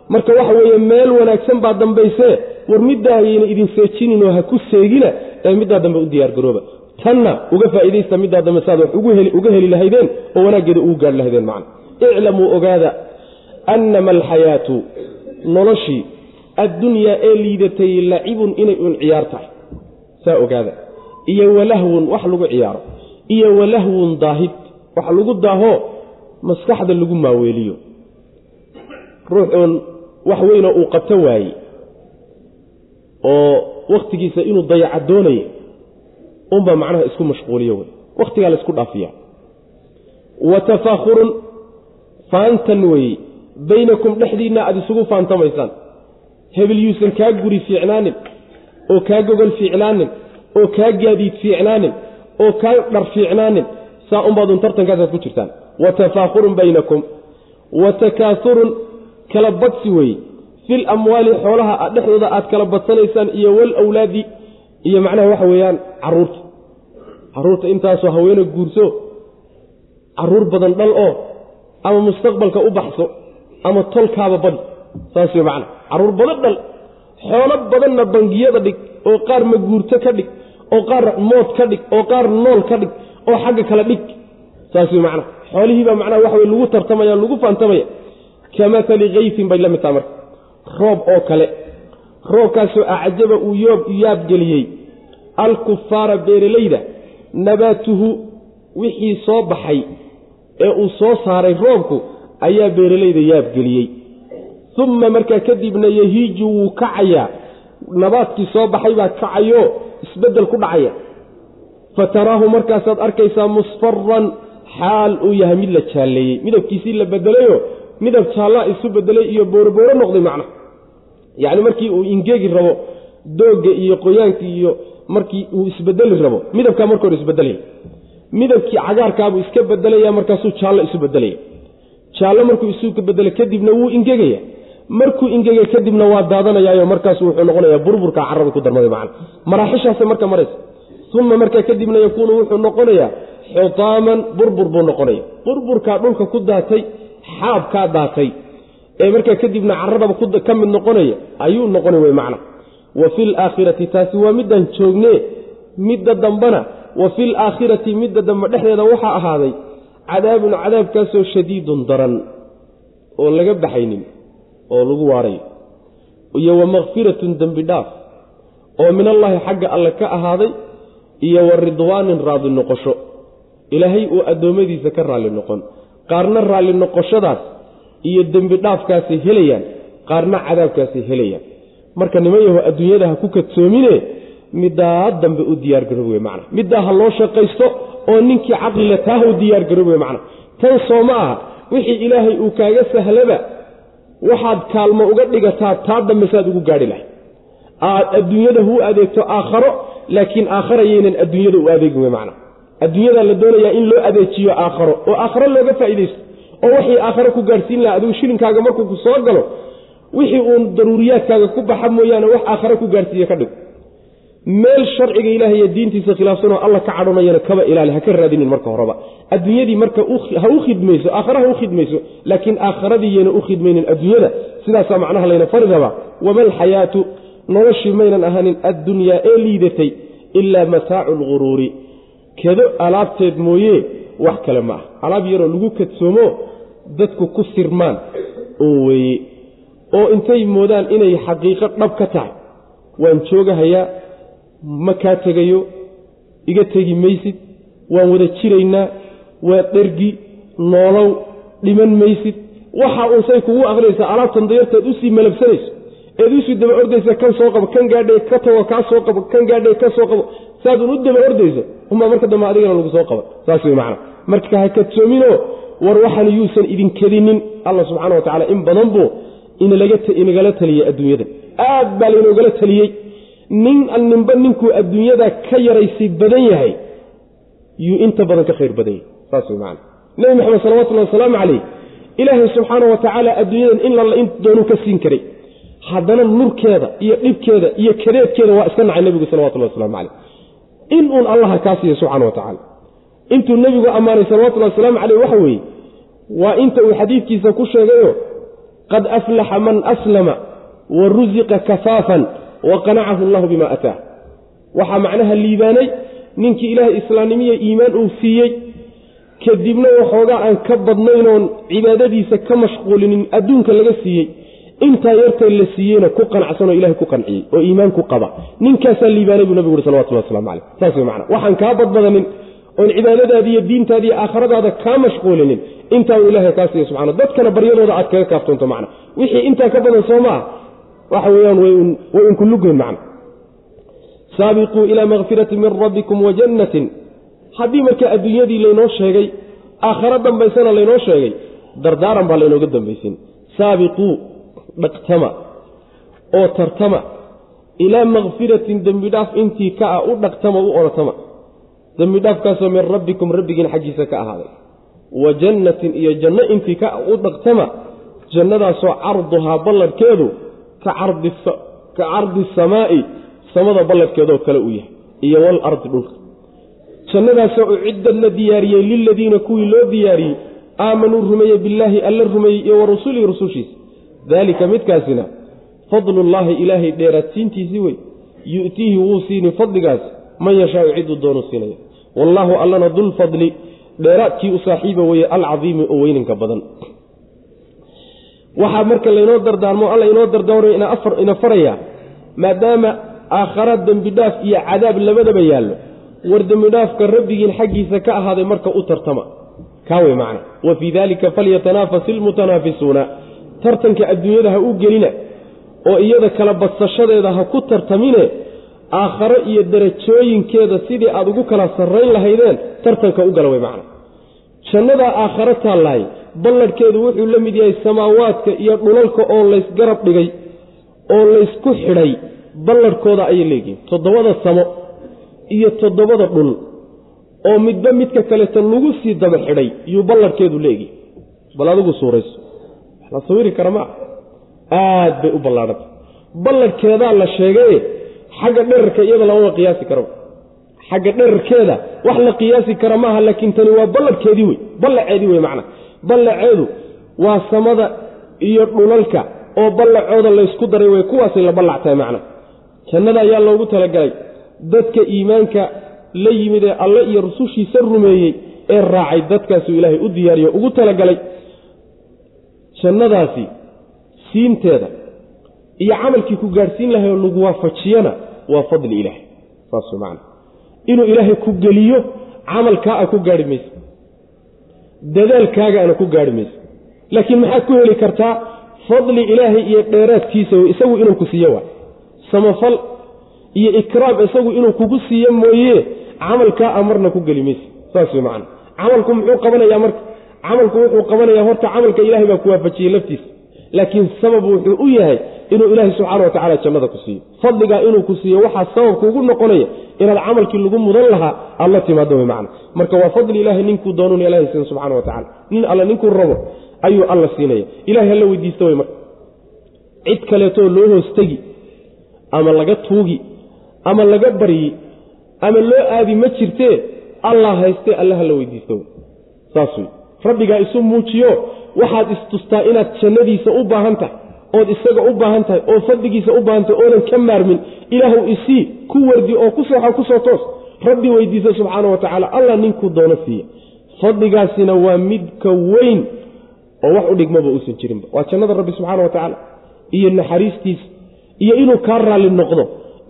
Marka waxa weeye meel wanaagsan baa dambaysee war middaa ayayna idin seejininoo ha ku seegina ee middaa dambe u diyaargarooba tanna uga faa'iidaysta middaa dambe saad wax uga heli lahaydeen oo wanaaggeeda ugu gaadhi lahaydeen macna. Iclamuu ogaada annama alxayaatu noloshii addunyaa ee liidatay lacibun inay uun ciyaar tahay. Saa ogaada. Iyo walahwun wax lagu ciyaaro. Iyo walahwun daahid wax lagu daaho maskaxda lagu maaweeliyo. Ruux uun wax weynoo uu qabto waaye oo wakhtigiisa inuu dayaca doonayo unbaa macnaha isku mashquuliyo wey. Wakhtigaa la isku dhaafiya wa tafaakhurun faantan weeye baynakum dhexdiinna aada isugu faantamaysaan. Hebel yuusan kaa guri fiicnaanin oo kaa gogol fiicnaanin oo kaa gaadiid fiicnaanin oo kaa dhar fiicnaanin saa unbaadun tartankaasaad ku jirtaan. Wa tafaakhurun baynakum. Wa takaaurun kala badsi weeye fil amwaali xoolaha dhexdooda aad kala badsanaysaan iyo wal awlaadi iyo macnaha waxa weeyaan carruurta. Caruurta intaasoo haweene guurso carruur badan dhal oo ama mustaqbalka u baxso ama tolkaaba badi. Saas wey macna. Caruur badan dhal xoolo badanna bangiyada dhig oo qaar maguurto ka dhig oo qaar mood ka dhig oo qaar nool ka dhig oo xagga kale dhig. Saas wey macna xoolihiibaa macnaha waxa wey lagu tartamaya lagu faantamaya. Ka maali kayfin bay la mid taha marka. Roob oo kale. Roobkaasoo acjaba uu yoob yaabgeliyey alkufaara beeralayda nabaatuhu wixii soo baxay ee uu soo saaray roobku ayaa beeralayda yaabgeliyey uma markaa kadibna yahiiju wuu kacayaa. Nabaadkii soo baxay baa kacayo isbeddel ku dhacaya fa taraahu markaasaad arkaysaa musfaran xaal uu yahay mid la jaalleeyey. Midabkiisii la bedelayo midab jaallaa isu bedelay iyo boorobooro noqday macna. Yacni markii uu ingegi rabo doogga iyo qoyaankii iyo markii uu isbedeli rabo midabkaa marka hore isbedelaya midabkii cagaarkaabuu iska bedelaya markaasuu jaallo isu bedelaya jaallo markuu isu bedelo kadibna wuu ingegaya markuu ingega kadibna waa daadanayaayo markaasu wuxuu noqonayaa burburka carada ku darmaday macna. Maraaxishaasa marka maraysa uma markaa kadibna yakuunu wuxuu noqonayaa xutaaman burbur buu noqonaya burburkaa dhulka ku daatay xaabkaa daatay ee markaa kadibna caradaba ka mid noqonaya ayuu noqona wey macna wa fi laakhirati taasi waa midaan joogne midda dambana wa fi laakhirati midda dambe dhexdeeda waxaa ahaaday cadaabun cadaabkaasoo shadiidun daran oo laga baxaynin oo lagu waarayo iyo wa makfiratun dembi dhaaf oo min allaahi xagga alle ka ahaaday iyo wa ridwaanin raalli noqosho. Ilaahay uu addoommadiisa ka raalli noqon. Qaarna raalli noqoshadaas iyo dembi dhaafkaasay helayaan qaarna cadaabkaasay helayaan. Marka niman yaho adduunyada ha ku kadsoomine middaa dambe u diyaargaroob wey macna. Middaa ha loo shaqaysto oo ninkii caqlile taa u diyaargaroob wey macna. Tan soo ma aha. Wixii ilaahay uu kaaga sahlaba waxaad kaalmo uga dhigataa taa dambe saad ugu gaadhi lahay aad adduunyada hu adeegto aakharo laakiin aakhara yaynan adduunyada u adeegin wey macna. Adduunyadaa la doonayaa in loo adeejiyo aakharo oo aakharo looga faa'iidaysto oo wixii aakharo ku gaadhsiin lahaa adigu shilinkaaga markuu ku galo wixii uun daruuriyaadkaaga ku baxa mooyaane wax aakhare ku gaadhsiiye ka dhig. Meel sharciga ilahay iyo diintiisa khilaafsanoo alla ka cadhonayana kaba ilaali ha ka raadinin marka horeba. Adduunyadii marka ha u khidmayso aakhare ha u khidmayso laakiin aakharadiiyana u khidmaynin adduunyada sidaasaa macnaha layna fari wama alxayaatu noloshii maynan ahanin addunyaa ee liidatay ilaa mataacu lguruuri kedo alaabteed mooye wax kale ma ah alaab yaroo lagu kadsoomo dadku ku sirmaan. Oo weeye. Oo intay moodaan inay xaqiiqo dhab ka tahay. Waan joogahayaa ma kaa tegayo iga tegi maysid. Waan wada jiraynaa waa dhergi noolow dhiman maysid. Waxa unsay kugu akhriyaysaa alaabtan dayarteed u sii malabsanayso eed u sii daba ordaysa kan soo qabo kan gaadhay ka tago kaa soo qabo kan gaadhay ka soo qabo. Saadun u daba ordayso umaa marka dambe adigana lagu soo qaba saas wey macana marka ha kadsoominoo war waxaan yuusan idin kedinin alla subxana wa tacala in badan buu inagala taliyey adduunyada. Aad baa laynogala taliyey. Nin ninba ninkuu adduunyada ka yaraysi badan yahay yuu inta badan ka khayr badan yahay saas wey macana nebi maxamed salawatullahi wasalaamu calayh ilaahay subxaana wa tacaala adduunyadan in lalla in doonuu ka siin karay haddana nurkeeda iyo dhibkeeda iyo kadeedkeeda waa iska nacay nebigu salawatullahi waslamu caleyh in uun allaha kaa siiya subxana wa tacaala. Intuu nebigu ammaanay salawatullahi wasalaamu caleyh waxa weeye waa inta uu xadiidkiisa ku sheegayo qad aflaxa man aslama wa rusiqa kafaafan wa qanacahu allahu bima ataah waxaa macnaha liibaanay ninkii ilaahay islaamnimiya iimaan uu siiyey kadibna waxoogaa aan ka badnaynoon cibaadadiisa ka mashquulinin adduunka laga siiyey intaa yartay la siiyeyna ku qanacsanoo ilahay ku qanciyey oo iimaan ku qaba. Ninkaasaa liibaanay buu nabigu uri salawatullah waslamu caleyh saas wey macana waxaan kaa badbadanin oon cibaadadaadi iyo diintaadi iyo aakhiradaada kaa mashquulinin. Intaa uu ilahay kaa siiya subxana dadkana baryadooda aad kaga kaaftoonto macna wixii intaa ka badan soo maa waxa weeyaan way un kullugoyn macna saabiquu ilaa makfirati min rabbikum wa jannatin. Haddii marka adduunyadii laynoo sheegay aakharo dambaysana laynoo sheegay dardaaran baa laynooga dambaysin. Saabiquu dhaqtama oo tartama ilaa makfiratin dembidhaaf intii ka ah u dhaqtama u orotama dembidhaafkaasoo min rabbikum rabbigiin xaggiisa ka ahaaday. Wa jannatin iyo janno intii ka u dhaqtama jannadaasoo carduhaa balladhkeedu ka cardi samaa'i samada balladhkeedoo kale uu yahay iyo walardi dhulka. Jannadaasoo uciddad la diyaariyey liladiina kuwii loo diyaariyey aamanuu rumeeye billaahi alla rumeeyey iyo wa rusulihi rusushiisa daalika midkaasina fadlullaahi ilaahay dheeraadsiintiisii wey yu'tiihi wuu siini fadligaas man yashaau ciduu doonu siinaya wallaahu allana dulfadli dheeraadkii u saaxiiba weeye alcadiimi oo weyninka badan. Waxaa marka laynoo dardaarmo alla inoo dardaarmo ina faraya maadaama aakhara dembidhaaf iyo cadaab labadaba yaallo war dembidhaafka rabbigiin xaggiisa ka ahaaday marka u tartama. Kaa wey macna. Wa fii daalika falyatanaafasi ilmutanaafisuuna tartanka adduunyada ha u gelina oo iyada kala badsashadeeda ha ku tartamine aakharo iyo darajooyinkeeda sidii aad ugu kala sarrayn lahaydeen tartanka u gala wey macna. Jannadaa aakharo taallahay balladhkeedu wuxuu la mid yahay samaawaadka iyo dhulalka oo laysgarab dhigay oo laysku xidhay balladhkooda ayay leegihin toddobada samo iyo toddobada dhul oo midba midka kaleeta lagu sii daba xidhay yuu balladhkeedu leegihi bal adigu suurayso la sawiri kara maa aad bay u ballaadhantay balladhkeedaa la sheegaye xagga dherarka iyada lamama qiyaasi karo. Xagga dherarkeeda wax la qiyaasi kara maaha laakiin tani waa balladhkeedii wey ballaceedii wey macna. Ballaceedu waa samada iyo dhulalka oo ballacooda laysku daray wey kuwaasay la ballac tahay macna. Jannada ayaa loogu talagalay. Dadka iimaanka la yimid ee alle iyo rusushiisa rumeeyey ee raacay dadkaasuu ilaahay u diyaariyo ugu talagalay jannadaasi siinteeda iyo camalkii ku gaadhsiin lahay oo lagu waafajiyana waa fadli ilaahay. Saas macana inuu ilaahay ku geliyo camalkaa a ku gaarhi mayso. Dadaalkaagaana ku gaarhi mayso. Laakiin maxaad ku heli kartaa? Fadli ilaahay iyo dheeraadkiisa isagu inuu ku siiyo waay. Samafal iyo ikraam isagu inuu kugu siiyo mooye camalkaa amarna ku geli mayse saas wey macana camalku muxuu qabanayaa marka camalku wuxuu qabanayaa horta camalka ilahay baa ku waafajiyey laftiisa. Laakiin sabab wuxuu u yahay inuu ilaahay subxaana wa tacala jannada ku siiyo. Fadligaa inuu ku siiyo waxaa sabab kuugu noqonaya inaad camalkii lagu mudan lahaa aad la timaado wey macana marka waa fadli ilahay ninkuu doonun ilahay siin subxana wa tacala nin alle ninkuu rabo ayuu alla siinaya. Ilahay hala weydiista wey marka. Cid kaleetoo loo hoostegi ama laga tuugi ama laga baryi ama loo aadi ma jirtee allah haystee alle hala weydiisto saas wey rabbigaa isu muujiyo waxaad istustaa inaad jannadiisa u baahan tahay ood isaga u baahan tahay oo fadligiisa u baahan tahay oodan ka maarmin ilaahu isii ku wardi oo ku sooxa ku soo toos. Rabbi weydiisa subxaana wa tacaala allah ninkuu doono siiya fadligaasina waa midka weyn oo wax u dhigmaba uusan jirinba. Waa jannada rabbi subxaana wa tacaala. Iyo naxariistiisa iyo inuu kaa raalli noqdo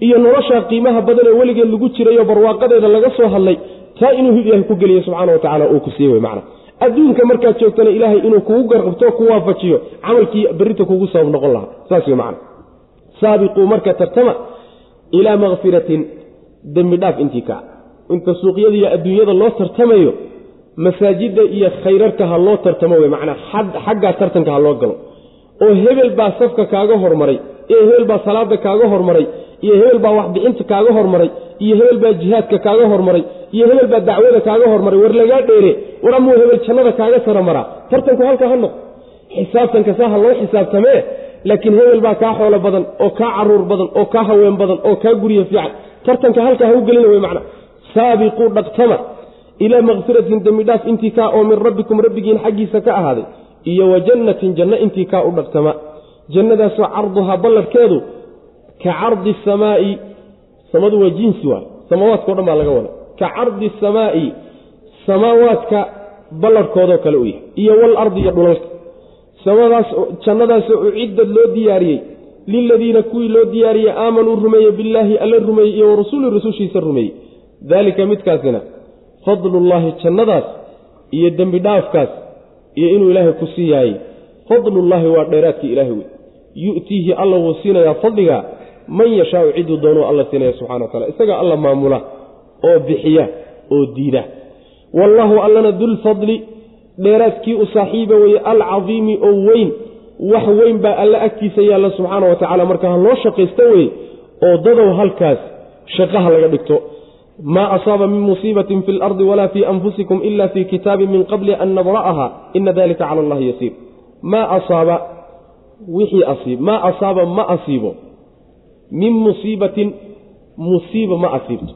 iyo noloshaa qiimaha badan ee weligeed lagu jirayo barwaaqadeeda laga soo hadlay taa inuu ilaahay ku geliyo subxaana wa tacala uu ku siiye wey macna adduunka markaad joogtana ilaahay inuu kugu garqabto ku waafajiyo camalkii berrinta kugu sabab noqon lahaa. Saas wey macna saabiquu marka tartama ilaa makfiratin dembi dhaaf intii kaa inta suuqyada iyo adduunyada loo tartamayo masaajidda iyo khayrarka ha loo tartamo wey macnaa xaggaa tartanka ha loo galo. Oo hebel baa safka kaaga hormaray iyo hebel baa salaada kaaga hormaray iyo hebel baa waxbixinta kaaga hormaray iyo hebel baa jihaadka kaaga hormaray iyo hebel baa dacwada kaaga hormaray. War lagaa dheere war amuu hebel jannada kaaga saramaraa tartanku halka ha noqo xisaabtanka saa ha loo xisaabtamee laakiin hebel baa kaa xoolo badan oo kaa carruur badan oo kaa haween badan oo kaa gurya fiican. Tartanka halka ha u gelina wey macna. Saabiquu dhaqtama ilaa makfiratin dembidhaaf intii kaa oo min rabbikum rabbigiin xaggiisa ka ahaaday iyo wa jannatin janno intii kaa u dhaqtama jannadaasoo carduhaa ballarhkeedu ka cardi samaa'i samadu waa jinsi waay samaawaadkao dhan baa laga wada ka cardi samaa'i samaawaadka ballarhkoodoo kale u yahay iyo walardi iyo dhulalka. Jannadaasoo uciddad loo diyaariyey liladiina kuwii loo diyaariyey aamanuu rumeeye billaahi alla rumeeyey iyo wa rasuuli rusushiisa rumeeyey. Daalika midkaasina fadlullaahi jannadaas iyo dembi dhaafkaas iyo inuu ilaahay ku sii yaayey fadlullaahi waa dheeraadkii ilaahay wey yu'tiihi alla wuu siinayaa fadliga man yashaau ciduu doonuu alla siinaya subxana wa isagaa alla maamula oo bixiya oo diida. Wallaahu allana dulfadli dheeraadkii u saaxiiba weeye alcadiimi oo weyn wax weyn baa alla agtiisa yaalla subxaana wa tacala marka ha loo shaqaysto weye oo dadow halkaas shaqaha laga dhigto. Maa asaaba min musiibatin fi lardi walaa fii anfusikum ila fii kitaabin min qabli an nabra'aha ina dalika cala allahi yasiir. Maa asaaba wixii asiib maa asaaba ma asiibo. Min musiibatin musiiba ma asiibto.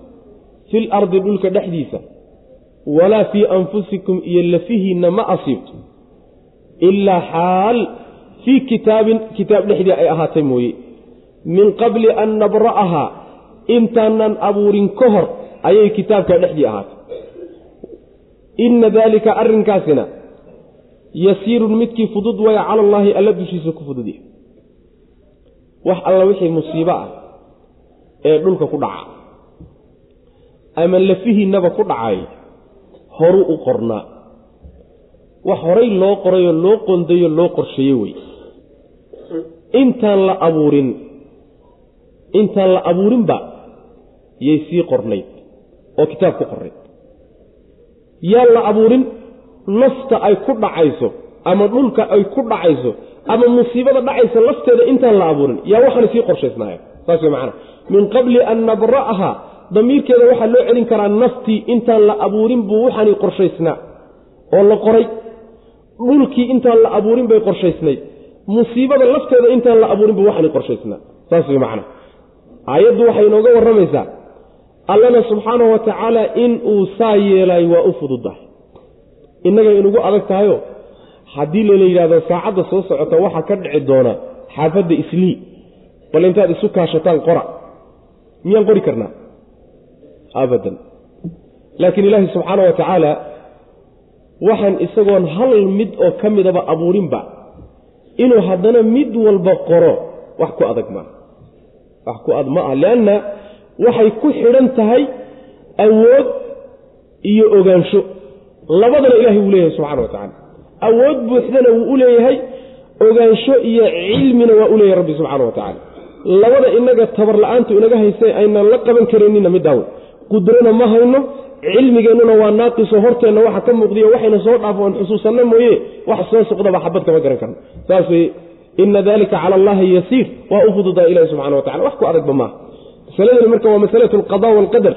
Fil ardi dhulka dhexdiisa walaa fii anfusikum iyo lafihiinna ma asiibto. Ilaa xaal fii kitaabin kitaab dhexdii ay ahaatay mooye. Min qabli an nabra'ahaa intaanan abuurin ka hor ayay kitaabkaa dhexdii ahaatay. Inna daalika arrinkaasina yasiirun midkii fudud waya cala allaahi alla dushiisa ku fudud yahay wax alla wixii musiibo ah ee dhulka ku dhaca. Ama lafihiinnaba ku dhacay horuu u qornaa wax horay loo qorayoo loo qondayo loo qorsheeye wey. Intaan la abuurin intaan la abuurinba yay sii qornayd oo kitaab ku qornayd. Yaan la abuurin nafta ay ku dhacayso ama dhulka ay ku dhacayso ama musiibada dhacaysa lafteeda intaan la abuurin yaa waxaana sii qorshaysnaaya saas wey macana min qabli an nabra'aha damiirkeeda waxaa loo celin karaa naftii intaan la abuurin buu waxaani qorshaysnaa oo la qoray. Dhulkii intaan la abuurin bay qorshaysnayd musiibada lafteeda intaan la abuurin buu waxaani qorshaysnaa. Saas wey macana aayaddu waxay inooga warramaysaa. Allana subxaanahu wa tacaala in uu saa yeelay waa u fududahay innagay inugu adag tahayo? Haddii lala yidhahdo saacadda soo socota waxaa ka dhici doona xaafadda islii bal intaad isu kaashataan qora. Miyaan qori karnaa? Abadan. Laakiin ilaahi subxaana wa tacaala waxaan isagoon hal mid oo ka midaba abuurinba inuu haddana mid walba qoro wax ku adag maa wax ku ad ma ah leanna waxay ku xidhan tahay awood iyo ogaansho labadana ilahay wuu leeyahay subxana wa tacaala. Awood buuxdana wuu u leeyahay ogaansho iyo cilmina waa u leeyahay rabbi subxana wa tacaala. Labada inaga tabar la'aantu inaga haystay aynan la qaban karaynina midaawe qudrana ma hayno cilmigeennuna waa naaqiso horteenna waxa ka muuqdiyo waxayna soo dhaafo oon xusuusanno mooye wax soo suqdaba xabad kama garan karno. Saas weye ina dalika cala allahi yasiir waa u fududaa ilahi subxana wa tacala wax ku adagba maaha. Masaladani marka waa masalatu alqada waalqadar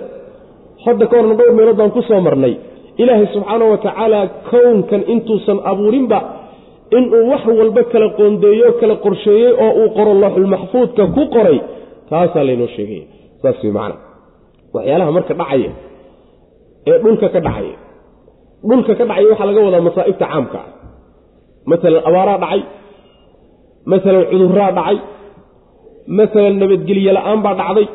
hadda ka horna dhowr meelood baan ku soo marnay ilaahay subxaana wa tacaala kownkan intuusan abuurinba inuu wax walba kala qoondeeyo kala qorsheeyey oo uu qoro looxulmaxfuudka ku qoray taasaa laynoo sheegaya saas wey macana waxyaalaha marka dhacaya ee dhulka ka dhacaya dhulka ka dhacaya waxaa laga wadaa masaa'ibta caamka ah. Maalan abaaraa dhacay maalan cuduraa dhacay maalan nabadgelye la'aan baa dhacday.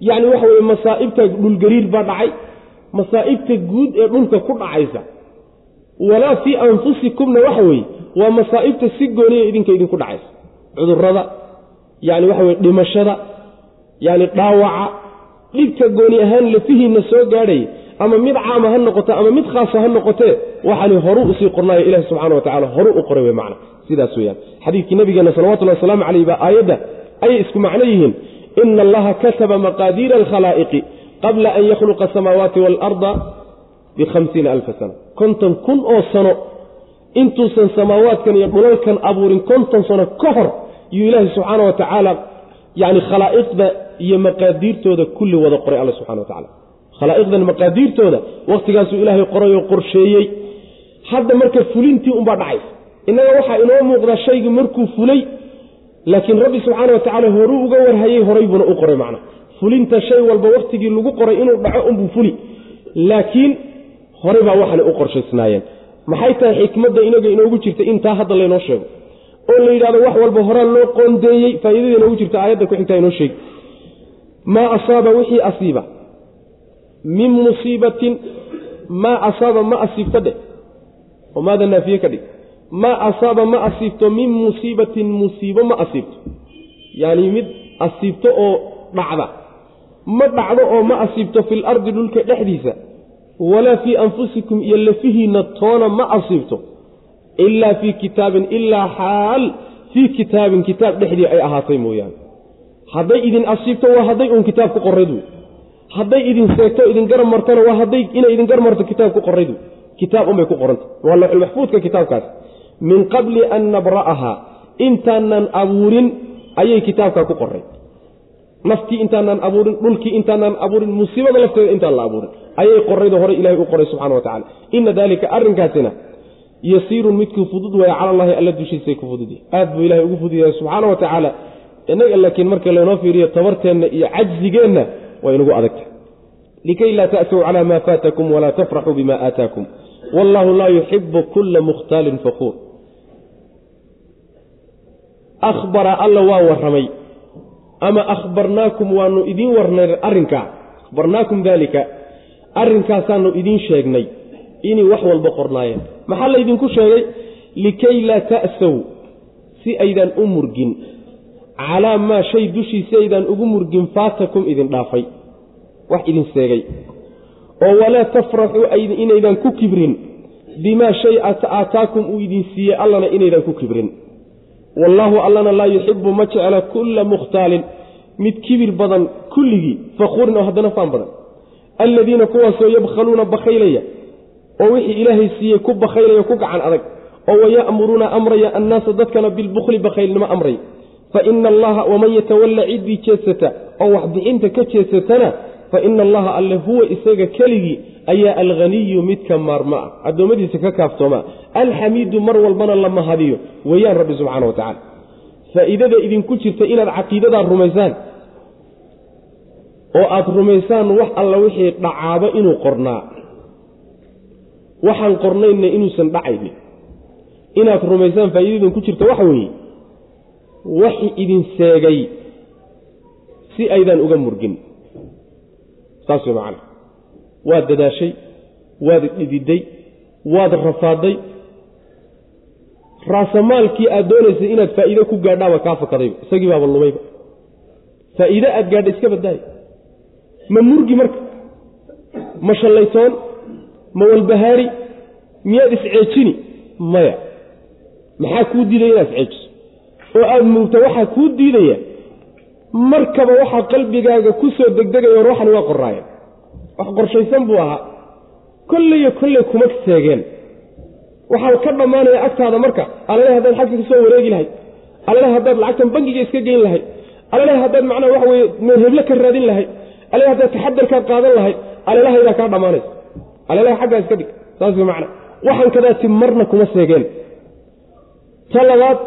Yacni waxa weye masaa'ibta dhulgariir baa dhacay masaa'ibta guud ee dhulka ku dhacaysa. Walaa fii anfusikumna waxa weeye waa masaa'ibta si gooniya idinka idinku dhacaysa. Cudurada yacni waxa weye dhimashada yacni dhaawaca dhibka gooni ahaan lafihiinna soo gaadhaya ama mid caama ha noqote ama mid khaasa ha noqotee waxaani horu u sii qornaayo ilahi subxana wa tacala horu u qoray wey macna. Sidaas weyaan xadiidkii nabigeena salawatullahi wasalaamu caleyh baa aayadda ayay isku macno yihiin ina allaha kataba maqaadiira alkhalaa'iqi qabla an yakhluqa asamaawaati waalarda bihamsiina alfa sana. Konton kun oo sano intuusan samaawaadkan iyo dhulalkan abuurin konton sano ka hor yuu ilaahi subxaana wa tacaala yani khalaa'iqda iyo maqaadiirtooda kulli wada qoray alla subxana wa tacala khalaa'iqdan maqaadiirtooda wakhtigaasuu ilaahay qoray oo qorsheeyey. Hadda marka fulintii unbaa dhacaysa innaga waxaa inoo muuqdaa shaygii markuu fulay laakiin rabbi subxaana wa tacaala horuu uga warhayey horay buuna u qoray macna fulinta shay walba wakhtigii lagu qoray inuu dhaco unbuu fuli. Laakiin horey baa waxaana u qorshaysnaayeen. Maxay tahay xikmadda inaga inoogu jirta intaa hadda laynoo sheego? Oo la yidhahdo wax walba horaa loo qoondeeyey faa'iidada inoogu jirta aayadda ku xigtaa inoo sheegi maa asaaba wixii asiiba? Min musiibatin maa asaaba ma asiibto dheh. Oo maada naafiye ka dhig. Maa asaaba ma asiibto min musiibatin musiibo ma asiibto yacni mid asiibto oo dhacda ma dhacdo oo ma asiibto fil ardi dhulka dhexdiisa walaa fii anfusikum iyo lafihiinna toona ma asiibto ilaa fii kitaabin ilaa xaal fii kitaabin kitaab dhexdii ay ahaatay mooyaane. Hadday idin asiibto waa hadday uun kitaab ku qorayd wey hadday idin seegto idin garab martona waa hadday inay idin garab marto kitaab ku qorayd wey kitaab unbay ku qoranta waa looxulmaxfuudka kitaabkaas. Min qabli an nabra'aha intaanan abuurin ayay kitaabkaa ku qoray naftii intaanaan abuurin dhulkii intaanaan abuurin musiibada lafteeda intaan la abuurin. Ayay qoraydo hore ilahay u qoray subxana wa tacala ina daalika arrinkaasina yasiirun midkuu fudud waya cala allahi alla dushiisay ku fududyahy aad buu ilahay ugu fudud yahay subxaana wa tacaala. Innaga laakiin marka laynoo fiiriyo tabarteenna iyo cajzigeenna waa inugu adagtahay. Likay laa ta'suu calaa maa faatakum walaa tafraxuu bima aataakum. Wallahu laa yuxibu kula mukhtaalin fakuur ahbara alla waa warramay ama akhbarnaakum waanu idiin warnay arrinkaa akhbarnaakum daalika arrinkaasaanu idiin sheegnay. Inay wax walba qornaayeen maxaa laydinku sheegay? Likay laa ta'sow si aydaan u murgin. Calaa maa shay dushiisi aydaan ugu murgin faatakum idin dhaafay. Wax idin seegay oo walaa tafraxuu inaydaan ku kibrin. Bimaa shay aataakum uu idin siiyey allana inaydaan ku kibrin wallaahu allana laa yuxibu ma jecla kulla mukhtaalin. Mid kibir badan kulligii fakhuurin oo haddana faan badan. Alladiina kuwaasoo yabkhaluuna bakhaylaya oo wixii ilaahay siiyey ku bakhaylaya ku gacan adag oo waya'muruuna amraya annaasa dadkana bilbukhli bakhaylnimo amraya fa ina allaha waman yatawalla ciddii jeedsata oo waxbixinta ka jeedsatana fa ina allaha alle huwa isaga keligii ayaa alghaniyu midka maarma ah. Addoommadiisa ka kaaftoomaa alxamiidu mar walbana la mahadiyo weeyaan rabbi subxana wa tacala faa'iidada idinku jirta inaad caqiidadaa rumaysaan oo aada rumaysaan wax alla wixii dhacaaba inuu qornaa. Waxaan qornaynna inuusan dhacaynin. Inaad rumaysaan faa'iidada idinku jirta waxa weeye waxi idin seegay si aydaan uga murgin saas way macana waad dadaashay waad dhididay waad rafaaday. Raasamaalkii aad doonaysay inaad faa'iide ku gaadhaaba kaa fakadayba. Isagii baaba lumayba. Faa'iide aad gaadha iska baddaay ma murgi marka. Ma shallaytoon ma walbahaari. Miyaad isceejini? Maya. Maxaa kuu diidaya inaad isceejiso? Oo aada murugta waxaa kuu diidaya markaba waxaa qalbigaaga ku soo degdegaya war waxani waa qoraayeen wax qorshaysan buu ahaa. Kolleyo kolley kuma seegeen. Waxaa ka dhammaanaya agtaada marka alleh haddaad xagga ka soo wareegi lahayd. Alleh haddaad lacagtan bangiga iska geyn lahayd. Alleh haddaad macnaa waxa weye heblo ka raadin lahayd. Alleh haddaad taxadarkaad qaadan lahayd. Alelahaydaa kaa dhammaanaysa. Alelaha xaggaa iska dhig. Saas wey macna. Waxaan kadaati marna kuma seegeen. Ta labaad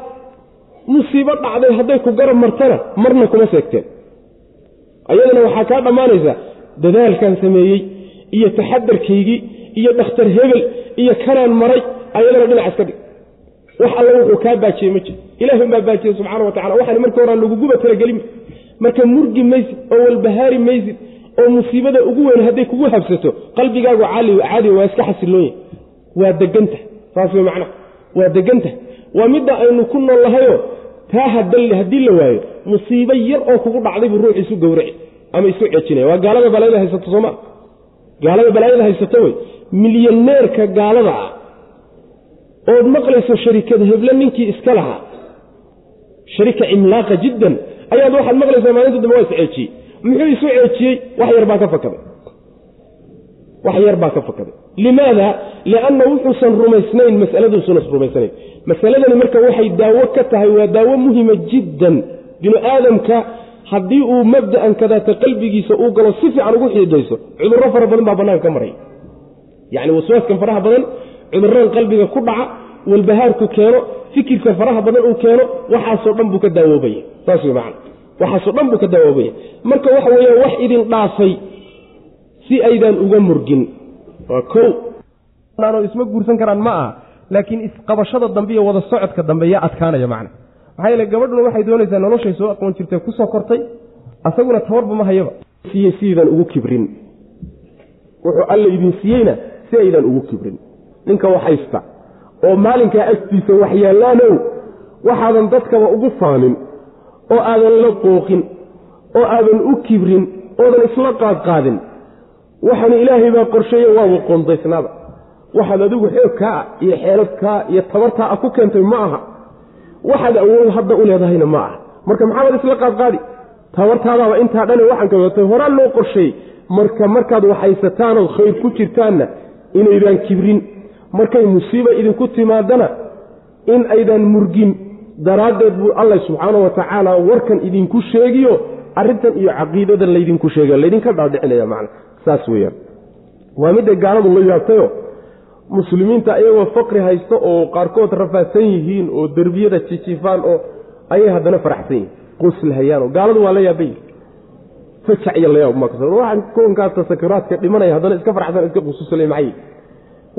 musiibo dhacday hadday ku garab martana marna kuma seegteen. Ayadana waxaa kaa dhammaanaysa dadaalkaan sameeyey iyo taxadarkaygii iyo dhakhtar hebel iyo kanaan maray ayadana dhinac iska dhig. Wax alla wuxuu kaa baajiyey ma jiro ilahi unbaa baajiyey subxaana wa tacala waxaan markii horaan laguguba talagelinba marka murgi maysid oo walbahaari maysid oo musiibada ugu weyn hadday kugu habsato qalbigaagu caadi waa iska xasiloon yahay. Waa deganta saas wey macnaha waa deganta waa midda aynu ku nool lahayoo taa haddii la waayo musiibo yar oo kugu dhacday buu ruux isu gowraci ama isu cejinaya waa gaalada balaayada haysato sooma gaalada balaayada haysato wey. Milyaneerka gaalada ah ood maqlayso sharikad heble ninkii iska lahaa sharika cimlaaqa jiddan ayaad waxaad maqlaysaa maalinta dambe waa is ceejiyey muxuu isu ceejiyey wax yar baa ka fakaday. Wax yar baa ka fakaday. Limaada? Lianna wuxuusan rumaysnayn masaladuusunas rumaysnayn masaladani marka waxay daawo ka tahay waa daawo muhima jiddan. Binu aadamka haddii uu mabda'an kadaata qalbigiisa uu galo si fiican ugu xiidayso cudurro fara badan baa bannaanka ka maraya yacni waswaaskan faraha badan cudurradan qalbiga ku dhaca walbahaarku keeno fikirka faraha badan uu keeno waxaasoo dhan buu ka daawoobaya saas wey macana waxaasoo dhan buu ka daawoobaya marka waxa weeya wax idin dhaafay si aydaan uga murgin. Waa o isma guursan karaan ma aha laakiin isqabashada dambe iyo wada socodka dambe yaa adkaanaya macna. Maxaa yeele gabadhuna waxay doonaysaa noloshay soo aqoon jirtay ku soo kortay asaguna tabarba ma hayaba. Siiyey sidaydaan ugu kibrin. Wuxuu alla idin siiyeyna si aydaan ugu kibrin. Ninka wax haysta oo maalinkaa agtiisa waxyaallaanow waxaadan dadkaba ugu faanin oo aadan la qooqin oo aadan u kibrin oodan isla qaadqaadin waxaan ilaahay baa qorsheeye waaba qoondaysnaada waxaad adigu xoogkaa iyo xeeladkaa iyo tabartaa ku keentay ma aha waxaad awood hadda u leedahayna ma aha marka maxaabad isla qaadqaadi tabartaadaaba intaa dhane waxaan kagatay horaan loo qorsheeyey marka markaad waxhaysataanoo khayr ku jirtaanna inaydaan kibrin. Markay musiiba idinku timaadana in aydaan murgin. Daraaddeed buu alla subxaana wa tacaala warkan idinku sheegiyo arrintan iyo caqiidadan laydinku sheega laydinka dhaadhicinaya macna saas weeyaan. Waa midday gaaladu la yaabtayo muslimiinta iyagoo faqri haysto oo qaarkood rafaadsan yihiin oo derbiyada jijifaan oo ayay haddana faraxsan yihiin. Quslhayaano gaaladu waa la yaaban yihiin fajac iyo layaabwaxaan koonkaasta sakaraadka dhimanaya haddana iska farxsan iska qususla maxay?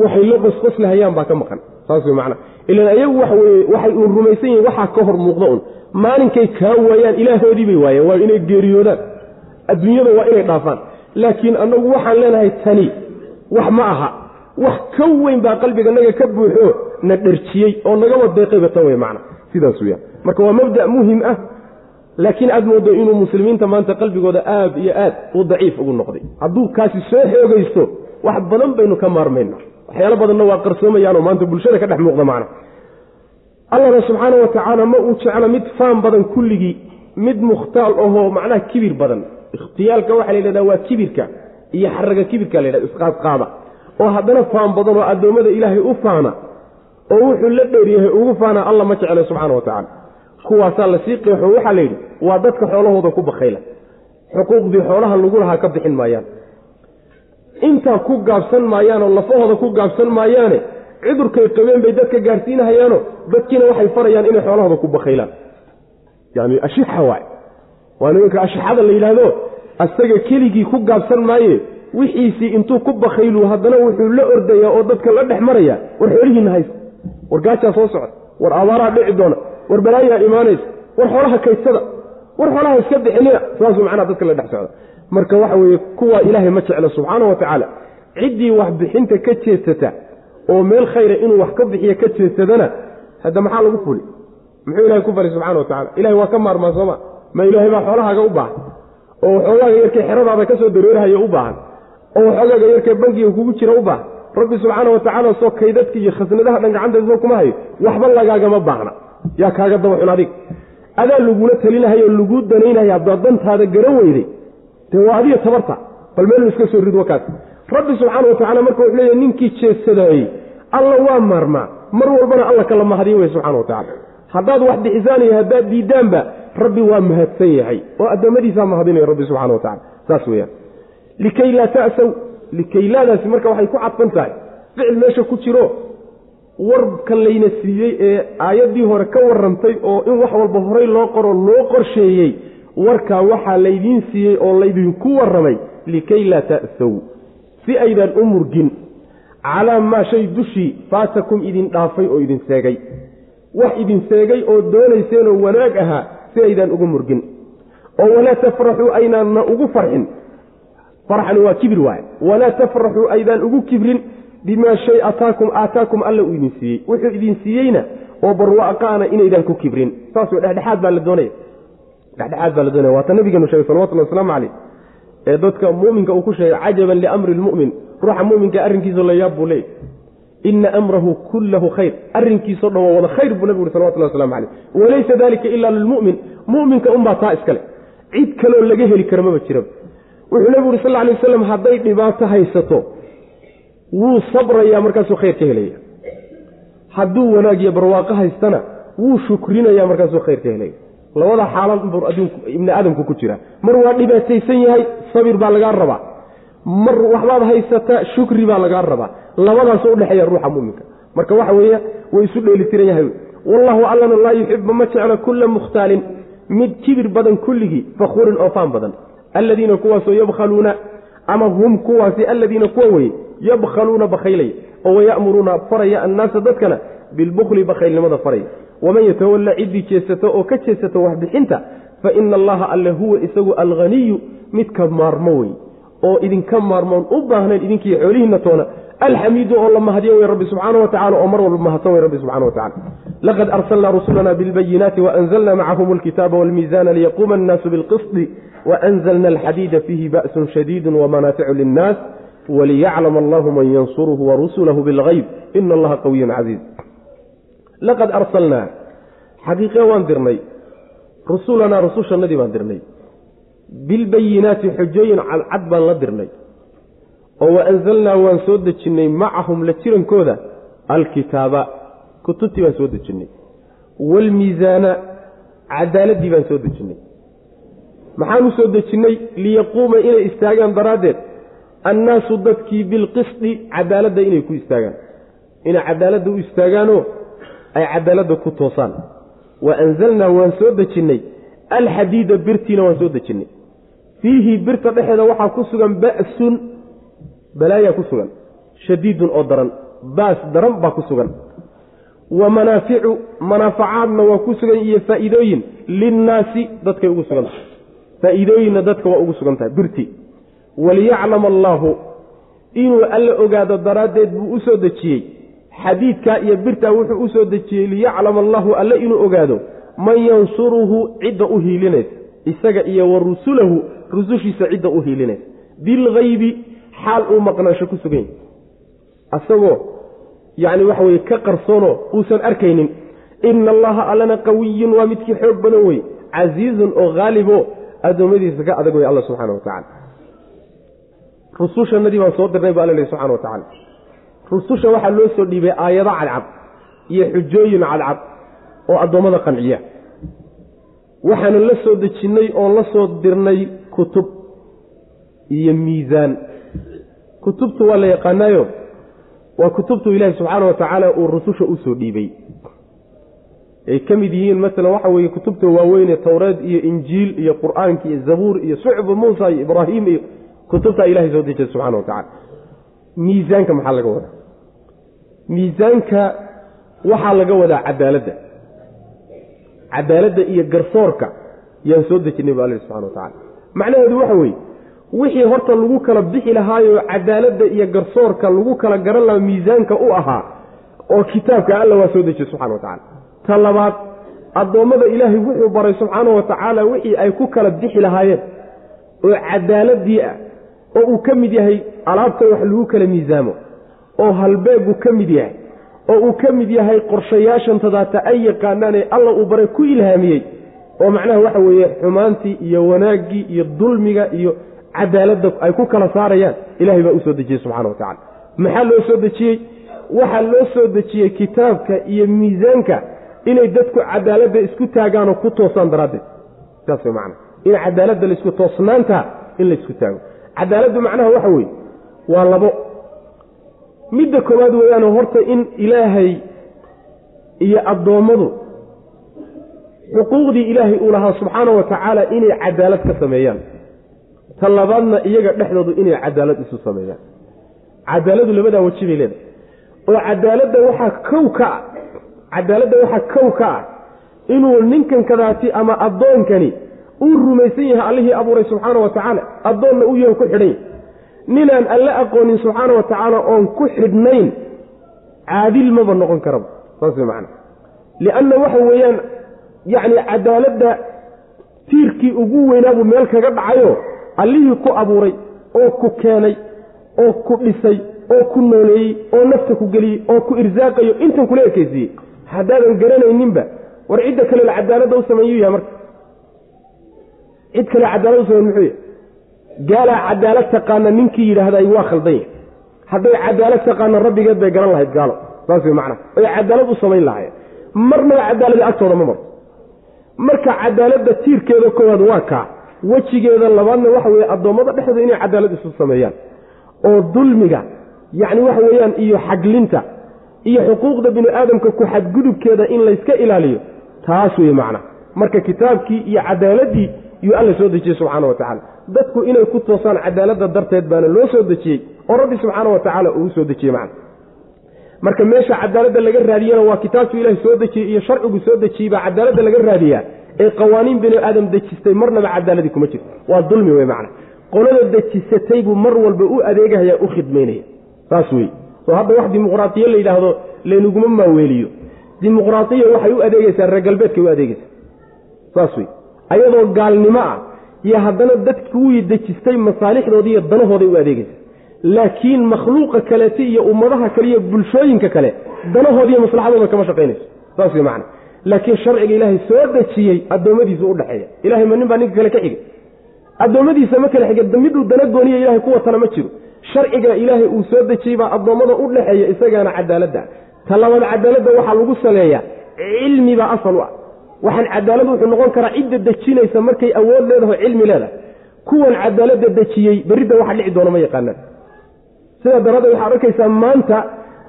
Waxay la qosqoslahayaan baa ka maqan. Saas wey macana ilan ayagu waxa weye waxay uun rumaysan yihiin waxaa ka hor muuqda un maalinkay kaa waayaan ilaahoodii bay waayeen waa inay geeriyoodaan. Adduunyada waa inay dhaafaan. Laakiin annagu waxaan leenahay tani wax ma aha wax ka weyn baa qalbiganaga ka buuxo na dharjiyey oo nagaba deeqayba tan wey macna. Sidaas weyaan marka waa mabda' muhiim ah laakiin aad moodo inuu muslimiinta maanta qalbigooda aad iyo aad uu daciif ugu noqday. Hadduu kaasi soo xoogaysto wax badan baynu ka maarmayna waxyaalo badanna waa qarsoomayaanoo maanta bulshada ka dhex muuqda macna. Allahna subxaana wa tacaala ma uu jeclo mid faan badan kulligii mid mukhtaal ahoo macnaha kibir badan. Ikhtiyaalka waxaa la yidhahdaa waa kibirka iyo xaraga kibirka la yidhahda isqaadqaada oo haddana faan badan oo addoommada ilaahay u faana oo wuxuu la dheeryahay ugu faana alla ma jeclo subxaana wa tacaala. Kuwaasaa la sii qeexo waxaa la yidhi waa dadka xoolahooda ku bakayla xuquuqdii xoolaha lagu lahaa ka bixin maayaan. Intaa ku gaabsan maayaanoo lafahooda ku gaabsan maayaane cudurkay qabeen bay dadka gaadhsiinahayaano dadkiina waxay farayaan inay xoolahooda ku bakaylaan yani ashixa waay. Waa nimanka ashixada la yidhaahdo asaga keligii ku gaabsan maaye wixiisii intuu ku bakaylu haddana wuxuu la ordayaa oo dadka la dhex maraya war xoolihiina haysta war gaajaa soo socda war abaaraa dhici doona war balaayaa imaanaysa war xoolaha kaysada war xoolaha iska bixinina saasuu macnaha dadka la dhex socda. Marka waxa weeye kuwaa ilaahay ma jeclo subxaana wa tacaala. Ciddii wax bixinta ka jeedsata oo meel khayra inuu wax ka bixiyo ka jeedsadana hadda maxaa lagu fuli muxuu ilahay ku fali subxana wa tacala ilahay waa ka maarmaan sooma ma? Ilaahay baa xoolahaaga u baahan? Oo waxoogaaga yarkee xeradaada ka soo dareerahayo u baahan oo waxoogaaga yarkee bangiga kugu jira u baahan rabbi subxaana wa tacaala soo kaydadka iyo khasnadaha dhan gacanteeda soo kuma hayo waxba lagaagama baahna. Yaa kaaga daba xun adig. Adaa lagula talinahay oo laguu danaynaya haddaad dantaada garan weyday dee waa adiga tabarta bal meel iska soo rid wakaas rabbi subxaana wa tacala marka wuxuu leeyahy ninkii jeedsadaayey alla waa maarmaa mar walbana alla kala mahadiyo wey subxana wa tacala haddaad wax bixisaan iyo haddaad diiddaanba rabbi waa mahadsan yahay oo addoommadiisaa mahadinaya rabbi subxana wa tacala saas weyaan likay laa ta'saw. Likaylaadaasi marka waxay ku cadfan tahay. Ficil meesha ku jiro. Warkan layna siiyey ee aayaddii hore ka warrantay oo in wax walba horay loo qoro loo qorsheeyey. Warkaa waxaa laydiin siiyey oo laydinku warramay. Likay laa ta'saw. Si aydaan u murgin. Calaa maa shay dushii faatakum idin dhaafay oo idin seegay. Wax idin seegay oo doonayseenoo wanaag ahaa si aydaan uga murgin. Oo walaa tafraxuu aynaanna ugu farxin farxani waa kibir waaye. Walaa tafraxuu aydaan ugu kibrin bimaa shay ataakum aataakum alla uu idin siiyey. Wuxuu idin siiyeyna oo barwaaqaana inaydaan ku kibrin. Saas wey dhexdhexaad baa la doonaya. Dhexdhexaad baa la doonaya. Waata nabigeenu sheegay salawatullhi wasalaamu caleyh ee dadka muminka uu ku sheegay cajaban liamri lmu'min. Ruuxa muminka arrinkiisao la yaab buu leeyay ina amrahu kullahu khayr. Arrinkiisao dhan waa wada khayr buu nabigu uri salawatullah waslamu caleyh walaysa dalika ila lilmu'min. Mu'minka unbaa taa iskale cid kaloo laga heli kara maba jiraba wuxuu nabigu uri sal alay wasalam hadday dhibaato haysato wuu sabrayaa markaasuu khayr ka helaya. Hadduu wanaag iyo barwaaqo haystana wuu shukrinaya markaasuu khayr ka helaya. Labada xaalad buu adduunku ibni aadamku ku jira. Mar waa dhibaataysan yahay sabir baa lagaa rabaa. Mar waxbaad haysataa shukri baa lagaa rabaa. Labadaasoo udhexeeya ruuxa muminka marka waxa weeye way isu dheelitiran yahay. Wallahu allana laa yuxibu ma jecla kulla mukhtaalin. Mid kibir badan kulligii fakhuurin oo faan badan alladiina kuwaasoo yabkhaluuna ama hum kuwaasi alladiina kuwa weye yabkhaluuna bakhaylaya oo wayamuruuna faraya annaasa dadkana bilbukli bakhaylnimada faraya waman yatawalla ciddii jeesato oo ka jeesato waxbixinta fa ina allaha alle huwa isagu alghaniyu midka maarmo wey. Oo idinka maarmoon u baahnayn idinkiiyo xoolihiinna toona alxamiidu oo la mahadiyo wey rabbi subxaana wa tacala oo mar walba mahadsan wey rabbi subxana wa tacala laqad arsalnaa rusulana bilbayinaati waanzalna macahum alkitaaba walmiizana liyaquuma annaasu bilqisdi waanzalna alxadiida fiihi ba'sun shadiidu wamanaaficu linnaas waliyaclama allahu man yansuruhu warusulahu bilgayb ina allaha qawiyun casiiz. Laqad arsalnaa. Xaqiiqe waan dirnay. Rusulanaa rusushannadii baan dirnay. Bilbayinaati xujooyin cadcad baan la dirnay oo waanzalnaa waan soo dejinnay macahum la jirankooda alkitaaba. Kutubtii baan soo dejinnay. Waalmiisaana cadaaladdii baan soo dejinnay. Maxaan u soo dejinnay liyaquuma inay istaagaan daraaddeed. Annaasu dadkii bilqisdi cadaaladda inay ku istaagaan. Inay cadaaladda u istaagaanoo ay cadaaladda ku toosaan. Wa anzalnaa waan soo dejinnay. Alxadiida birtiina waan soo dejinnay. Fiihi birta dhexeeda waxaa ku sugan ba'sun balaayaa ku sugan. Shadiidun oo daran. Baas daran baa ku sugan. Wa manaaficu manaafacaadna waa ku sugan iyo faa'iidooyin linnaasi dadkay ugu sugan tahay. Faa'iidooyinna dadka waa ugu sugan tahay. Birti. Waliyaclama allaahu inuu alla ogaado daraaddeed buu u soo dejiyey. Xadiidkaa iyo birtaa wuxuu u soo dejiyey liyaclama allahu alle inuu ogaado man yansuruhu cidda u hiilinaysa isaga iyo wa rusulahu rusushiisa cidda u hiilinaysa bilgaybi xaal uu maqnaansho ku sugan yahy asagoo yacni waxa weye ka qarsoonoo uusan arkaynin ina allaha allana qawiyun waa midkii xoog badan wey casiizun oo haalibo addoommadiisa ka adag wey alla subxana wa tacala rusushannadii baan soo dirnay bu alla lehi subxana wa tacala rususha waxaa loo soo dhiibay aayado cadcad iyo xujooyin cadcad oo addoommada qanciya. Waxaanu la soo dejinnay oon la soo dirnay kutub iyo miisaan kutubtu waa la yaqaanaayo. Waa kutubtu ilaahi subxaana wa tacaala uu rususha u soo dhiibay. Ay ka mid yihiin masalan waxa weeye kutubta waaweyne towreed iyo injiil iyo qur'aanka iyo zabuur iyo suxbu muusa iyo ibraahim iyo kutubtaa ilahay soo dejiyay subxana wa tacala miisaanka maxaa laga wadaa? Miisaanka waxaa laga wadaa cadaaladda. Cadaaladda iyo garsoorka yaan soo dejinay bu alla subxana wa tacala macnaheedu waxa weeye wixii horta lagu kala bixi lahaayoo cadaaladda iyo garsoorka lagu kala garan lahaa miisaanka u ahaa oo kitaabka alla waa soo dejiyey subxana wa tacala ta labaad addoommada ilaahay wuxuu baray subxaana wa tacaala wixii ay ku kala bixi lahaayeen oo cadaaladii ah oo uu ka mid yahay alaabta wax lagu kala miisaamo oo halbeegu ka mid yahay oo uu ka mid yahay qorshayaashan tadaata ay yaqaanaanee alla uu baray ku ilhaamiyey oo macnaha waxa weeye xumaantii iyo wanaaggii iyo dulmiga iyo cadaaladda ay ku kala saarayaan ilahay baa u soo dejiyey subxana wa tacala maxaa loo soo dejiyey? Waxaa loo soo dejiyey kitaabka iyo miisaanka inay dadku cadaaladda isku taagaanoo ku toosaan daraaddeed. Saas way macana in cadaaladda la isku toosnaanta in laysku taago. Cadaaladdu macnaha waxa weeye waa labo. Midda koowaad weeyaano horta in ilaahay iyo addoommadu xuquuqdii ilaahay uu lahaa subxaana wa tacaala inay cadaalad ka sameeyaan ta labaadna iyaga dhexdoodu inay cadaalad isu sameeyaan. Cadaaladu labadaa weji bay leedahay. Oo cadaaladda waxaa kow ka ah cadaaladda waxaa kow ka ah inuu ninkan kadaati ama addoonkani uu rumaysan yahay allihii abuuray subxaana wa tacaala addoonna u yahan ku xidhan yahy ninaan alle aqoonin subxaana wa tacaala oon ku xidhnayn caadil maba noqon karaba saas way macana lianna waxa weeyaan yacni cadaaladda tiirkii ugu weynaabuu meel kaga dhacayo allihii ku abuuray oo ku keenay oo ku dhisay oo ku nooleeyey oo nafta ku geliyey oo ku irsaaqayo intan kula ekeysiiyey haddaadan garanayninba war cidda kale la u sameeyuu yahay marka. Cid kale cadaalad u sameyn muxuu yahay gaalaa cadaalad taqaana ninkii yidhaahday waa khaldan yahay. Hadday cadaalad taqaana rabbigeed bay garan lahayd gaalo. Saas way macnaha. Oy cadaalad u samayn lahaayeen. Marnaba cadaalada agtooda ma marto marka cadaaladda tiirkeeda koowaad waa kaa wejigeeda labaadna waxa weeye addoommada dhexdooda inay cadaalad isu sameeyaan. oo dulmiga yacni waxa weeyaan iyo xaglinta iyo xuquuqda bini aadamka ku xadgudubkeeda in layska ilaaliyo taas weye macna. Marka kitaabkii iyo cadaaladdii yuu alla soo dejiyey subxaana wa tacaala. Dadku inay ku toosaan cadaaladda darteed baana loo soo dejiyey oo rabbi subxaana wa tacaala uu soo dejiyey macna. Marka meesha cadaaladda laga raadiyana waa kitaabku ilahay soo dejiyey iyo sharcigu soo dejiyey baa cadaaladda laga raadiyaa ee qawaaniin bini aadam dejistay marnaba cadaaladii kuma jirto. Waa dulmi wey macna. Qolada dejisatay buu mar walba u adeegahaya u khidmaynaya saas wey soo hadda wax dimuqraatiye la yidhaahdo laynuguma maaweeliyo. Dimuqraatiya waxay u adeegeysaa reer galbeedkay u adeegeysaa saas wey ayadoo gaalnimo ah iyo haddana dad kuwii dejistay masaalixdoodii iyo danahooday u adeegeysa laakiin makhluuqa kaleeti iyo ummadaha kale iyo bulshooyinka kale danahoodiiyo maslaxadooda kama shaqaynayso. Saas wey macana laakiin sharciga ilaahay soo dejiyey addoommadiisu u dhexeeya ilahay ma nin baa ninka kale ka xigay? Addoommadiisa ma kale xiga miduu dana gooniya ilahay ku ma jiro. Sharciga ilaahay uu soo dejiyey baa addoommada u dhexeeya isagaana cadaaladda. Ta labaad cadaaladda waxaa lagu saleeyaa. Cilmi baa asal u ah. Waxaan cadaalad wuxuu noqon karaa cidda dejinaysa markay awood leedaho cilmi leedahay. Kuwan cadaaladda dejiyey berridda waxa dhici doona ma yaqaanaan. Sidaa daraaddeed waxaad arkaysaa maanta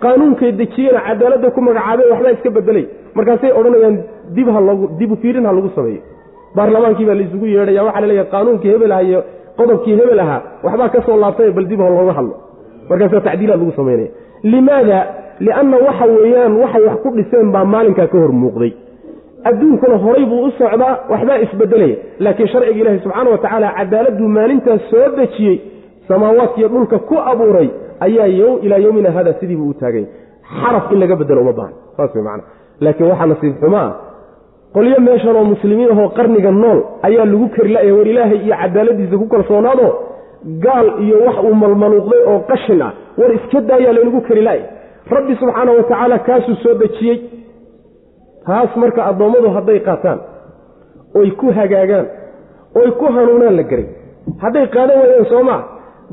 qaanuunkay dejiyena cadaaladda ku magacaabeen waxbaa iska bedelay markaasay odhanayaan dib ha loogu dibu fiirin ha lagu sameeyo baarlamaankii baa laisugu yeedhaya waxaa la leeyahay qaanuunkii hebel aha iyo qodobkii hebel ahaa waxbaa ka soo laabtay bal dib ha looga hadlo. Markaasaa tacdiilaa lagu samaynaya limaada? Lianna waxa weeyaan waxay wax ku dhiseen baa maalinkaa ka hor muuqday. Adduunkuna horay buu u socdaa waxbaa isbedelaya laakiin sharciga ilaahi subxaana wa tacaala cadaaladuu maalintaas soo dejiyey samaawaadkiiyo dhulka ku abuuray ayaa ilaa yowmina hada sidiibuu u taagay. Xaraf in laga bedelo uma baahan saas way macana laakiin waxaa nasiib xumo ah qolyo meeshan oo muslimiin ahoo qarniga nool ayaa lagu kari la'ya war ilaahay iyo cadaaladiisa ku kalsoonaado gaal iyo wax uu malmaluuqday oo qashin ah war iska daayaa laynagu kari la'ya rabbi subxaana wa tacaala kaasuu soo dejiyey. Taas marka addoommadu hadday qaataan oy ku hagaagaan oy ku hanuunaan la geray hadday qaadan waayeen soo maa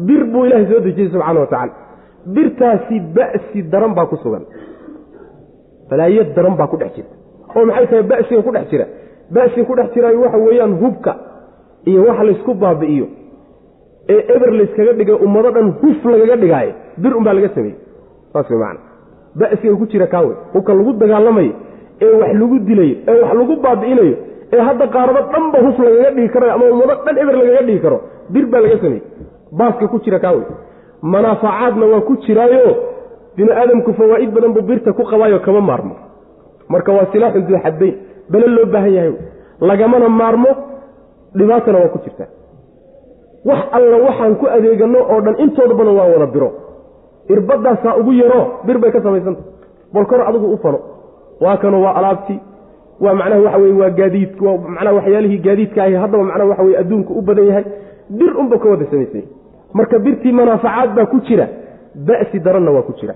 bir buu ilaahay soo dejiyey subxana wa tacaala. Birtaasi ba'si daran baa ku sugan balaayo daran baa ku dhex jirta oo maxay tahay ba'siga ku dhex jira? ba'siga ku dhex jiraayo waxa weeyaan hubka iyo waxa laysku baabi'iyo. ee eber layskaga dhigay ummado dhan huf lagaga dhigaayo bir unbaa laga sameeyey. saas way macana ba'siga ku jira kaawe hubka lagu dagaalamayo ee wax lagu dilayo ee wax lagu baabi'inayo ee hadda qaarado dhanba huf lagaga dhigi karo ama ummado dhan eber lagaga dhigi karo bir baa laga sameeyey. baaska ku jira kaawe manaafacaadna waa ku jiraayo bini aadamku fawaa'id badan buu birta ku qabaayo kama maarmo. Marka waa silaaxun duu xaddayn bale loo baahan yahay. Lagamana maarmo dhibaatana waa ku jirtaa wax alla waxaan ku adeegano oo dhan intooda badan waa wada biro. Irbadaasaa ugu yaro bir bay ka samaysanta. Bolkor adigu u fano waa kano waa alaabtii waa macnaha waxa weye waa gaadiid. Waa waxyaalihii gaadiidka ahi. Haddaba macnaha waxa weye adduunku u badan yahay. Bir unba ka wada samaysay. Marka birtii manaafacaad baa ku jira. Ba'si daranna waa ku jira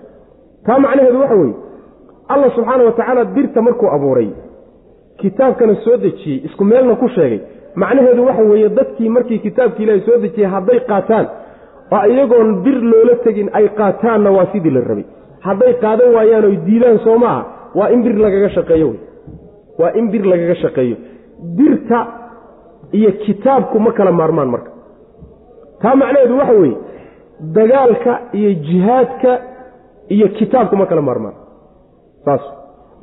taa macnaheedu waxa weeye allah subxaana wa tacaala birta markuu abuuray kitaabkana soo dejiyey isku meelna ku sheegay. Macnaheedu waxa weeye dadkii markii kitaabkii ilaahay soo dejiyey hadday qaataan oo iyagoon bir loola tegin ay qaataanna waa sidii la rabay. Hadday qaadan waayaan oy diidaan soo maaha waa in bir lagaga shaqeeyo wey. Waa in bir lagaga shaqeeyo. Birta iyo kitaabku ma kala maarmaan marka. Taa macnaheedu waxa weeye dagaalka iyo jihaadka iyo kitaabku ma kala maarmaan. Saas.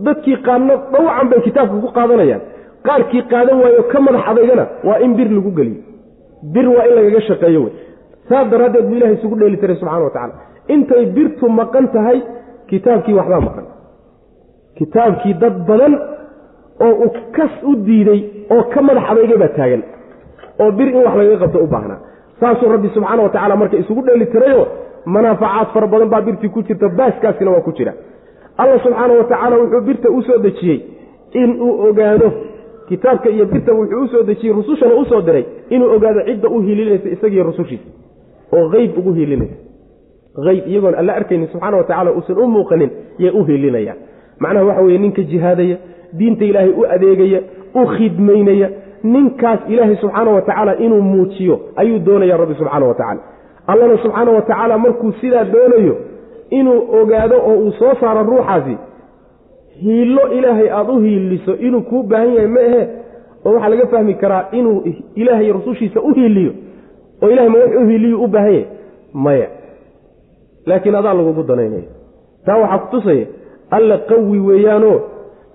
Dadkii qaadna dhawcan bay kitaabka ku qaadanayaan. Qaarkii qaadan waayo ka madax adaygana waa in bir lagu geliyo. Bir waa in lagaga shaqeeyo wey saas daraaddeed buu ilahay isugu dheeli tiray subxana wa tacala intay birtu maqan tahay kitaabkii waxbaa maqan. Kitaabkii dad badan oo kas u diiday oo ka madax adaygay baa taagan. Oo bir in wax lagaga qabto u baahnaa saasuu rabbi subxaana wa tacala marka isugu dheeli tirayo manaafacaad fara badan baa birtii ku jirta baaskaasina waa ku jira. Alla subxaana wa tacaala wuxuu birta u soo dejiyey inuu ogaado kitaabka iyo birta wuxuu u soo dejiyey rusushana u soo diray inuu ogaado cidda u hiilinaysa isagiiyo rusushiisa oo qeyb ugu hiilinaysa eyb iyagoon alla arkaynin subxaana wa tacala uusan u muuqanin yay u hiilinayaan macnaha waxa weye ninka jihaadaya diinta ilaahay u adeegaya u khidmaynaya ninkaas ilaahay subxaana wa tacaala inuu muujiyo ayuu doonaya rabbi subxaana wa tacala allana subxaana wa tacaala markuu sidaa doonayo inuu ogaado oo uu soo saaro ruuxaasi hiillo ilaahay aada u hiiliso inuu kuu baahan yahay ma ahe? Oo waxaa laga fahmi karaa inuu ilaahay rusushiisa u hiiliyo oo ilahay ma wax u hiiliyu u baahan yahay? Maya. Laakiin adaa lagugu danaynaya. Taa waxaa ku tusaya alla qawi weeyaanoo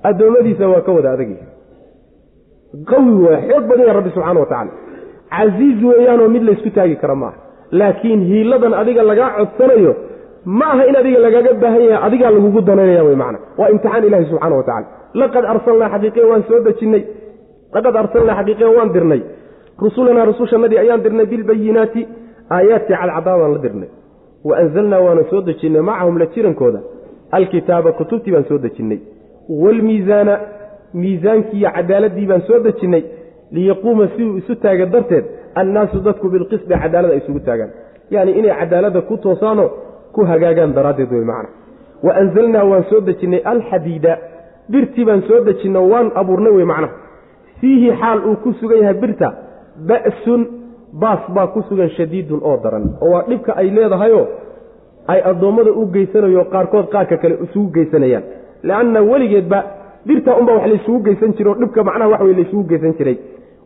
addoommadiisa waa ka wada adagya qawi waa xoog badan yaha rabbi subxana wa tacala casiiz weeyaanoo mid laysku taagi kara maaha laakiin hiiladan adiga lagaa codsanayo ma aha in adiga lagaaga baahan yahay adigaa lagugu danaynaya wey macna. Waa imtixaan ilahi subxana wa tacala laqad arsalnaa xaqiiqiyan waan soo dejinnay laqad arsalnaa xaqiiqiyan waan dirnay. Rusulanaa rusushannadii ayaan dirnay bilbayinaati. Aayaadkii cadcadaadaan la dirnay. Wa anzalnaa waana soo dejinnay macahum la jirankooda. Alkitaaba kutubtii baan soo dejinnay waalmiisaana miisaankii iyo cadaaladii baan soo dejinnay liyaquuma si uu isu taaga darteed annaasu dadku bilqisdi cadaalad ay isugu taagaan. Yacni inay cadaaladda ku toosaano ku hagaagaan daraaddeed wey macna wa anzalnaa waan soo dejinnay alxadiida. Birtii baan soo dejinno waan abuurnay wey macnaha fiihi xaal uu ku sugan yahay birta ba'sun baas baa ku sugan shadiidun oo daran. Oo waa dhibka ay leedahayoo ay addoommada u geysanayo qaarkood qaarka kale isugu geysanayaan. Leanna weligeedba birtaa unbaa wax laysugu geysan jire oo dhibka macnaha wax wey laysugu geysan jiray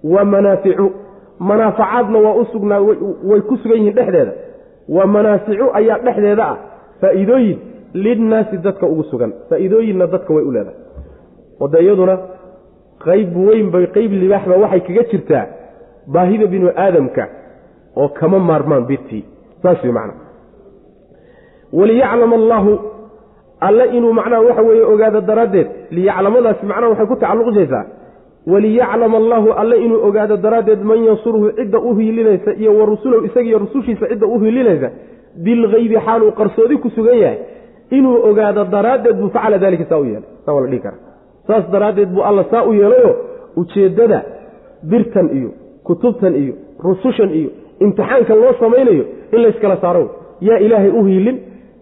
wa manaaficu manaafacaadna waa u sugnaa way ku sugan yihiin dhexdeeda. Wa manaaficu ayaa dhexdeeda ah. Faa'iidooyin linnaasi dadka ugu sugan. Faa'iidooyinna dadka way u leedahay. Oo de qayb weyn bay qayb libaaxba waxay kaga jirtaa baahida binu aadamka oo kama maarmaan birtii saas wey macna. Waliyaclama allaahu alle inuu macnaha waxa weeye ogaado daraaddeed liyaclamadaasi macnaha waxay ku tacalluqjaysaa waliyaclama allaahu alle inuu ogaado daraaddeed man yansuruhu cidda u hiilinaysa iyo wa rusulahu isagiiyo rusushiisa cidda u hiilinaysa bilgeybi xaal uu qarsoodi ku sugan yahay inuu ogaado daraaddeed buu facala daalika saa u yeelay saa waa la dhihi karaa saas daraaddeed buu alla saa u yeelayo ujeeddada birtan iyo kutubtan iyo rusushan iyo imtixaanka loo samaynayo in layskala saaro yaa ilaahay u hiilin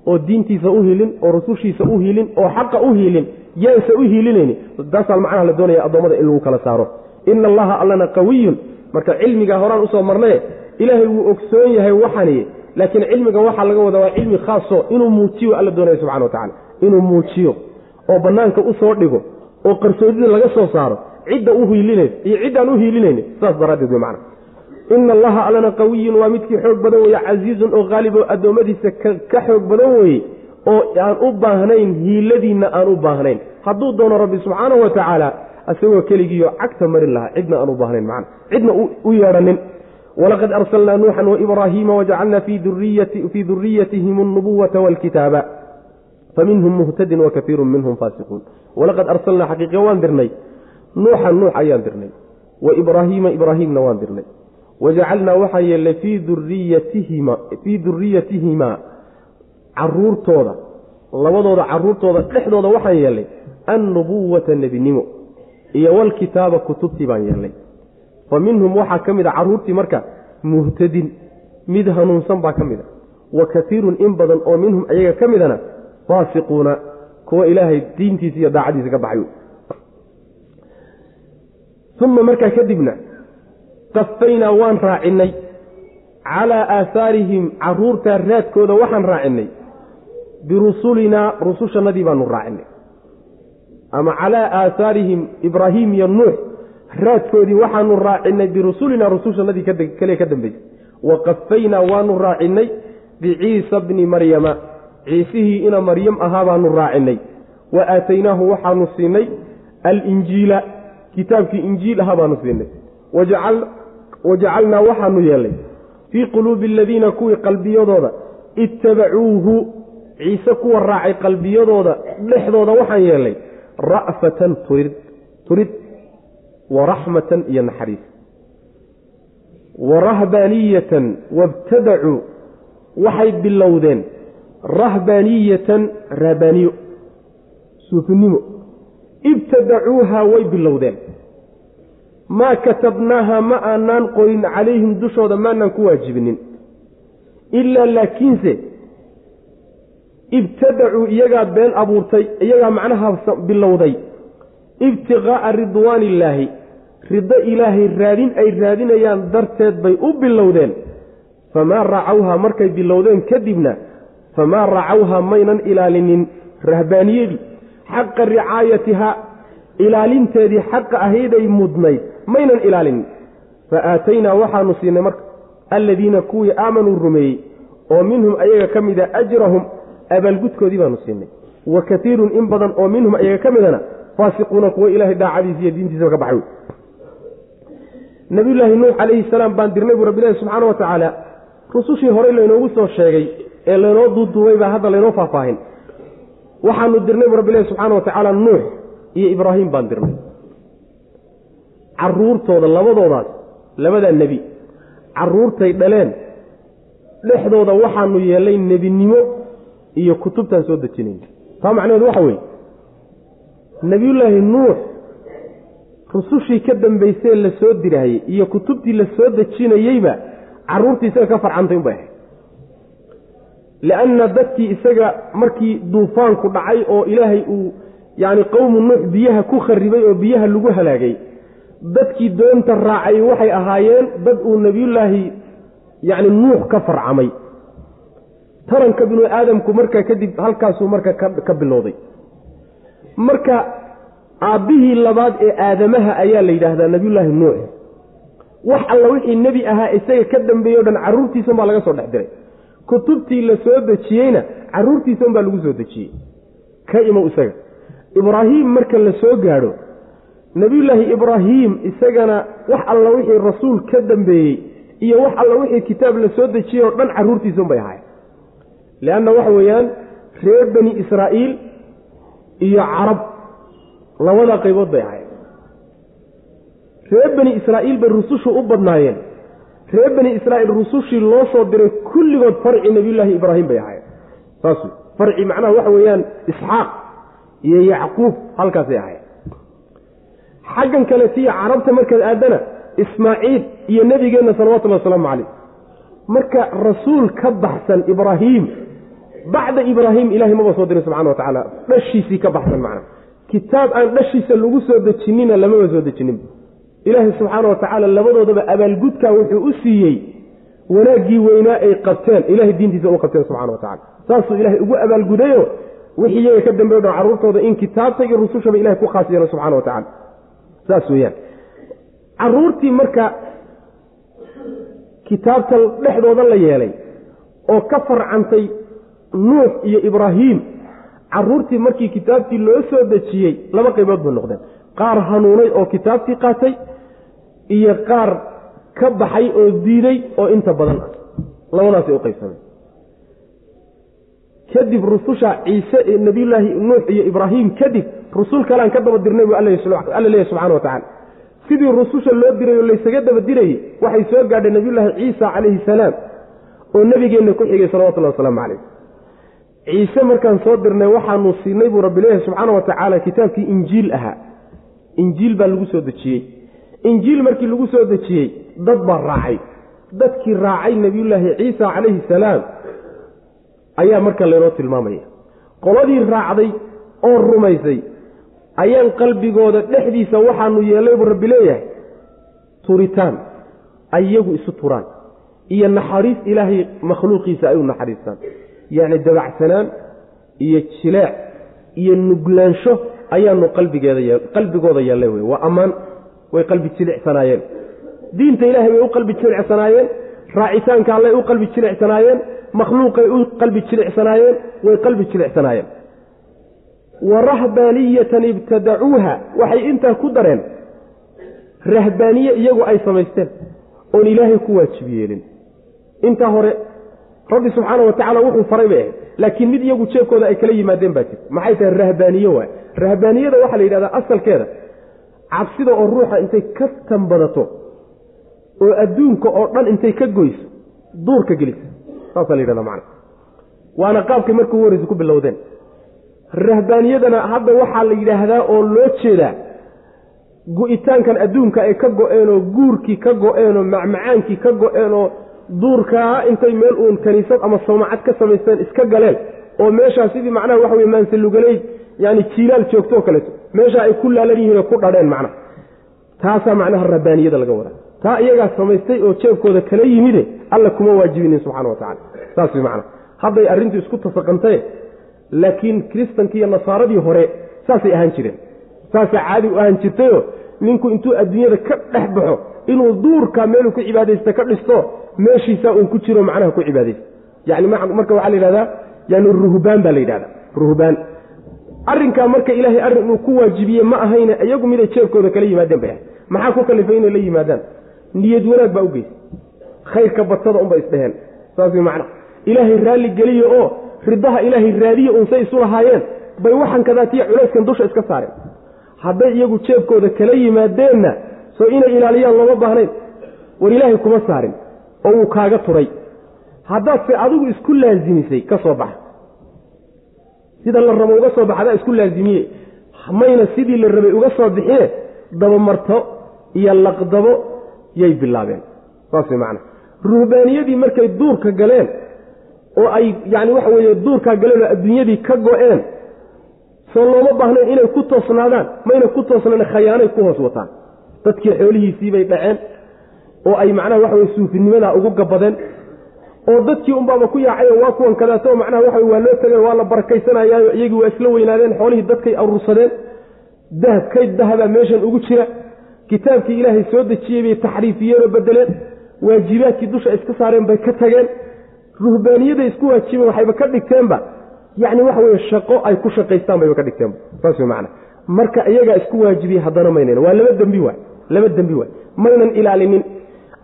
oo diintiisa u hiilin oo rusushiisa u hiilin oo xaqa u hiilin yaanse u hiilinayni? Taasaa macnaha la doonaya addoommada in lagu kala saaro. Ina allaha allana qawiyun. Marka cilmigaa horaan u soo marnaye ilaahay wuu ogsoon yahay waxaniye laakiin cilmiga waxaa laga wadaa waa cilmi khaaso inuu muujiyo alla doonaya subxana wa tacala inuu muujiyo oo bannaanka u soo dhigo oo qarsoodida laga soo saaro cidda u hiilinaysa iyo ciddaan u hiilinayni saas daraaddeed wey macna. Ina allaha allana qawiyun waa midkii xoog badan weeye casiizun oo qaalib oo addoommadiisa ka xoog badan weeye oo aan u baahnayn hiiladiinna aan u baahnayn. Hadduu doono rabbi subxaanahu wa tacaala isagoo keligiiyo cagta marin lahaa cidna aan u baahnayn macna cidna u yeedhanin. Walaqad arsalnaa nuuxan waibraahiima wajacalnaa fii duriyatihim alnubuwata waalkitaaba faminhum muhtadin wa kaiiru minhum faasiquun. Walaqad arsalnaa xaqiiqa waan dirnay. Nuuxan nuux ayaan dirnay. Wa ibraahiima ibraahiimna waan dirnay. Wajacalnaa waxaa yeelnay fii duriyatihima caruurtooda labadooda caruurtooda dhexdooda waxaan yeelnay annubuwata nebinimo iyo walkitaaba kutubtii baan yeelnay. Fa minhum waxaa ka mid a carruurtii marka muhtadin mid hanuunsan baa ka mid a. Wa kaiirun in badan oo minhum ayaga ka midana faasiquuna kuwa ilaahay diintiisa iyo daacadiisa ka baxay. Uma markaa kadibna qafaynaa waan raacinay calaa aahaarihim caruurtaa raadkooda waxaan raacinay birusulinaa rusushannadii baanu raacinay ama calaa aahaarihim ibraahiim iyo nuux raadkoodii waxaanu raacinay birusulinaa rusushannadii kale ka dambeysay wa qafaynaa waanu raacinay biciisa bni maryama ciisihii ina maryam ahaa baanu raacinay wa aataynaahu waxaanu siinay alinjiila kitaabkii injiil ahaa baanu siinay wajacalnaa waxaanu yeelnay fii quluubi aladiina kuwii qalbiyadooda ittabacuuhu ciise kuwa raacay qalbiyadooda dhexdooda waxaan yeelnay ra'fatan turid turid wa raxmatan iyo naxariis. Wa rahbaaniyatan wabtadacuu waxay bilowdeen. Rahbaaniyatan rahbaaniyo suufinimo. Ibtadacuuha way bilowdeen. Maa katabnaaha ma aanaan qorin calayhim dushooda maanaan ku waajibinin. Ilaa laakiinse ibtadacuu iyagaa been abuurtay iyagaa macnaha bilowday. Ibtiqaa'a ridwaani illaahi riddo ilaahay raadin ay raadinayaan darteed bay u bilowdeen. Famaa racawhaa markay bilowdeen kadibna famaa racawhaa maynan ilaalinin rahbaaniyadii. Xaqa ricaayatihaa ilaalinteedii xaqa ahayday mudnayd maynan ilaalinin. Fa aataynaa waxaanu siinay marka alladiina kuwii aamanuu rumeeyey oo minhum ayaga ka mida ajrahum abaalgudkoodii baanu siinay. Wa kaiirun in badan oo minhum ayaga ka midana faasiquuna kuwa ilaahay daacadiisa iyo diintiisaba ka baxay. Nabiyulaahi nuux calayhi salaam baan dirnay buu rabbilahi subxaana wa tacaala rusushii horey laynoogu soo sheegay ee laynoo duuduubay baa hadda laynoo faahfaahin. Waxaanu dirnay buu rabbilahi subxaana wa tacaala nuux iyo ibraahim baan dirnay. Caruurtooda labadoodaas labadaa nebi caruurtay dhaleen dhexdooda waxaanu yeelay nebinimo iyo kutubtaan soo dejinayna taa macnaheedu waxa weeye nebiyullaahi nuux rusushii ka dambaysee la soo iyo kutubtii la soo dejinayeyba caruurtii isaga ka farcantay unbay ahayd. Lianna dadkii isaga markii duufaanku dhacay oo ilaahay uu yacni qowmu nuux biyaha ku kharibay oo biyaha lagu halaagay dadkii doonta raacay waxay ahaayeen dad uu nebiyullaahi yacni nuux ka farcamay taranka binu aadamku markaa kadib halkaasuu marka ka bilowday. Marka aabbihii labaad ee aadamaha ayaa la yidhaahdaa nebiyullaahi nuux. Wax alla wixii nebi ahaa isaga ka dambeeyey o dhan carruurtiisan baa laga soo dhex diray. Kutubtii la soo dejiyeyna carruurtiisan baa lagu soo dejiyey. Ka imow isaga. Ibraahiim marka la soo gaadho nebiyullaahi ibraahiim isagana wax alla wixii rasuul ka dambeeyey iyo wax alla wixii kitaab la soo dejiyey oo dhan carruurtiisan bay ahayn leanna waxa weeyaan reer bani israa'iil iyo carab labada qaybood bay ahayd reer bani israa'iil bay rusushu u badnaayeen reer bani israa'iil rusushii loo soo diray kulligood farci nebiyullaahi ibraahim bay ahayd saas farci macnaha waxa weeyaan isxaaq iyo yacquub halkaasay ahayd xaggan kaletiyo carabta markaad aadana ismaaciil iyo nebigeenna salawatullahi wasalaamu calayh marka rasuul ka baxsan ibraahiim bacda ibraahim ilahay maba soo diray subxana wa tacaala. Dhashiisii ka baxsan macna. Kitaab aan dhashiisa lagu soo dejinina lamaba soo dejinin. Ilaahay subxaana wa tacaala labadoodaba abaalgudkaa wuxuu u siiyey wanaaggii weynaa ay qabteen. Ilahay diintiisa u qabteen subxana wa tacala saasuu ilahay ugu abaalgudayo wixii ka dambeyo dhan carruurtooda in kitaabta iyo rusushaba ilahay ku khaas yeelo subxana wa tacala saas weeyaan. Caruurtii marka kitaabta dhexdooda la yeelay oo ka farcantay nuux iyo ibraahiim caruurtii markii kitaabtii loo soo dejiyey laba qaybood bay noqdeen qaar hanuunay oo kitaabtii qaatay iyo qaar ka baxay oo diiday oo inta badan ah. Labadaasay u qaybsameen kadib rususha ciise ee nebiyullaahi nuux iyo ibraahiim kadib rusul kalean ka daba dirnay buu alla leeyahy subxana wa tacala sidii rususha loo diray oo laysaga daba dirayey waxay soo gaadheen nebiyullaahi ciisa calayhi salaam oo nebigeenna ku xigay salawatullahi wasalaamu calayh ciise markaan soo dirnay waxaanu siinay buu rabbi subxaana wa tacaala kitaabkii injiil ahaa. Injiil baa lagu soo dejiyey. Injiil markii lagu soo dejiyey dad baa raacay. Dadkii raacay nebiyullaahi ciisa calayhi salaam ayaa marka laynoo tilmaamaya. Qoladii raacday oo rumaysay ayaan qalbigooda dhexdiisa waxaanu yeellay buu rabbi leeyahay turitaan ayagu isu turaan. Iyo naxariis ilaahay makhluuqiisa ay u naxariistaan yacni dabacsanaan iyo jileec iyo nuglaansho ayaanu qalbigooda yeellay wey waa ammaan way qalbi jilicsanaayeen diinta ilaahay bay u qalbi jilicsanaayeen raacitaanka allay u qalbi jilicsanaayeen makhluuqay u qalbi jilicsanaayeen way qalbi jilicsanaayeen wa rahbaaniyatan ibtadacuuha waxay intaa ku dareen rahbaaniye iyagu ay samaysteen oon ilaahay ku waajib yeelin. Intaa hore rabbi subxaana wa tacala wuxuu faray bay ahayd laakiin mid iyagu jeebkooda ay kala yimaadeen baa jirta maxay tahay rahbaaniye waay? Rahbaaniyada waxaa la yidhahdaa asalkeeda cabsida oo ruuxa intay ka tanbadato oo adduunka oo dhan intay ka goyso duurka gelisa. Saasaa la yidhahda macana waana qaabkay ugu horreysa ku bilowdeen. Rahbaaniyadana hadda waxaa la yidhaahdaa oo loo jeedaa gu-itaankan adduunka ay ka go-eenoo guurkii ka go-eenoo macmacaankii ka go-eenoo duurkaa intay meel uun kaniisad ama sawmacad ka samaysteen iska galeen oo meeshaa sidii macnaha waxa weye maansalugaleyd yani jiilaal joogto oo kaleeto meeshaa ay ku laalan yihiin oo ku dhadheen macnaha. Taasaa macnaha rabbaaniyada laga wadaa. Taa iyagaa samaystay oo jeebkooda kala yimide alla kuma waajibinin subxana wa tacala saas way macnaha. Hadday arrintu isku tasaqantae laakiin kiristankii iyo nasaaradii hore saasay ahaan jireen. Saasaa caadi u ahaan jirtayoo ninku intuu adduunyada ka dhex baxo inuu duurka meeluu ku cibaadaysta ka dhisto meeshiisaa uun ku jiro macnaha ku cibaadaysta yani marka waxaa la yidhahdaa yani ruhbaan baa la yidhahda ruhbaan arrinkaa marka ilaahay arrin inuu ku waajibiye ma ahayne iyagu miday jeebkooda kala yimaadeen bay ahay maxaa ku kalifay inay la yimaadaan? Niyad wanaag baa u geysay. Khayrka badsada unbay isdheheen saas way macna ilaahay raalli geliye oo ridaha ilaahay raadiye unsay isu lahaayeen bay waxan kadaatiya culayskan dusha iska saareen. Hadday iyagu jeebkooda kala yimaadeenna soo inay ilaaliyaan looma baahnayn. War ilaahay kuma saarin oo wuu kaaga turay. Haddaadse adigu isku laasimisay ka soo baxa. Sida la rabo uga soo baxdaa isku laasimiye mayna sidii la rabay uga soo bixine dabamarto iyo laqdabo yay bilaabeen. Saas way macana ruhbaaniyadii markay duurka galeen oo ay yacni waxa weeye duurkaa galeen oo adduunyadii ka go-een soo looma baahnayn inay ku toosnaadaan mayna ku toosnaan khayaanay ku hoos wataan. Dadkii xoolihiisii bay dhaceen oo ay macnaha waxa weye suufinimadaa ugu gabadeen oo dadkii unbaaba ku yaacayo waa kuwan kadaatoo macnaha waxa waa loo tegeen waa la barakaysanayaayo iyagii waa isla weynaadeen xoolihii dadkay aruursadeen dahab kayd dahabaa meeshan ugu jira kitaabkii ilaahay soo dejiyey bay taxriifiyeenoo bedeleen waajibaadkii dusha iska saareen bay ka tageen ruhbaaniyaday isku waajibeen waxayba ka dhigteenba yacni waxa weye shaqo ay ku shaqaystaan bayba ka dhigteenba saas wey macana marka iyagaa isku waajibiyey haddana maynan waa laba dembi waay laba dembi waay maynan ilaalinin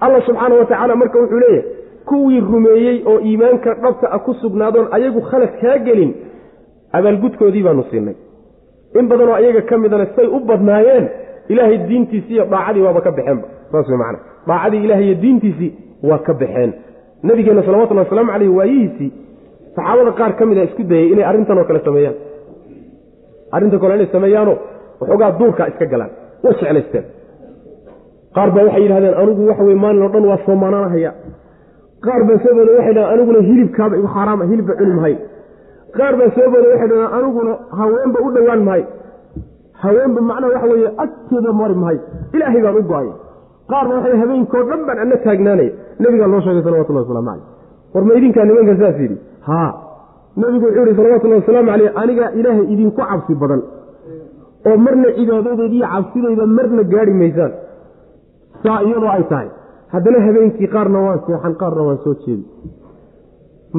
alla subxaana wa tacaala marka wuxuu leeyahay kuwii rumeeyey oo iimaanka dhabta a ku sugnaadoon ayagu khalad kaa gelin abaalgudkoodii baanu siinay. In badanoo ayaga ka midana say u badnaayeen ilaahay diintiisii iyo daacadii waaba ka baxeenba saas wey macana daacadii ilahay iyo diintiisii waa ka baxeen. Nabigeenna salawatullahi wasalaamu caleyh waayihiisii saxaabada qaar ka mid a isku dayey inay arrintan oo kale sameeyaan. Arrintan kale inay sameeyaanoo waxoogaa duurkaa iska galaan way jeclaysteen qaar baa waxay yidhahdeen anigu waxa weye maalin oo dhan waa soomaanaanahaya qaar baa soo booda waxay dhahdeen aniguna hilibkaaba igu xaaraama hilibba cuni mahay. Qaar baa soo booda waxay dhahdeen aniguna haweenba u dhowaan mahay. Haweenba macnaha waxa weeye agteeda mari mahay. Ilaahay baan u go'ay. Qaar ba waxay habeenkoo dhan baan anna taagnaanaya nebigaa loo sheegay salawatullahi waslamu caleyh war ma idinkaa nimanka saas yidhi? Haa nebigu wuxuu yihi salawatullahi wasalaamu caleyh anigaa ilaahay idinku cabsi badan oo marna cibaadadeediiyo cabsidayda marna gaadhi maysaan saa iyadoo ay tahay. Haddana habeenkii qaarna waan seexan qaarna waan soo jeedi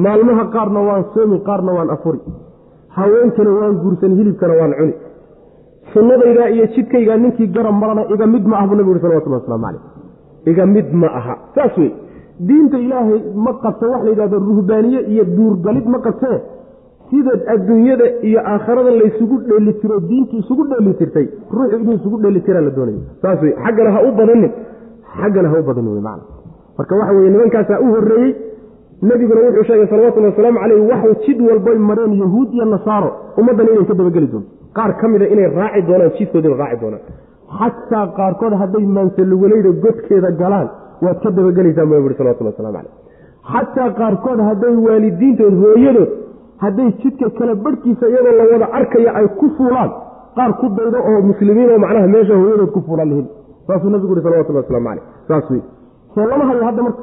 maalmaha qaarna waan soomi qaarna waan afuri. Haweenkana waan guursan hilibkana waan cuni. Sunnadaydaa iyo jidkaygaa ninkii garab marana iga mid ma ah buu nabigu yhi salawatullah waslamu caleyh iga mid ma aha. Saas wey diinta ilaahay ma qabto wax la yidhahdo ruhbaaniye iyo duurgalid ma qabtee sida adduunyada iyo aakhirada laysugu dheelitiro diintu isugu dheelitirtay ruuxu inuu isugu dheelitiraa la doonayo. Saas wey xaggana ha u badanin xaggana ha u badanin wey macana marka waxa weye nimankaasaa u horreeyey nebiguna wuxuu sheegay salawatullhi wasalaamu caleyh waxay jid walbay mareen yahuud iyo nasaaro ummaddan inay ka dabageli doonto. Qaar ka mida inay raaci doonaan jidkoodina raaci doonaan. Xataa qaarkood hadday maansalugalayda godkeeda galaan waad ka dabagelaysaa buu yuri salawatulli waslamu caleyh xataa qaarkood hadday waalidiintood hooyadood hadday jidka kala barhkiisa iyadoo la wada arkaya ay ku fuulaan qaar ku daydo oo muslimiin oo macnaha meesha hooyadood ku fulan lihin saasuu nabigu uri salawatullah waslamu caleyh saas soo lama hayo hadda marka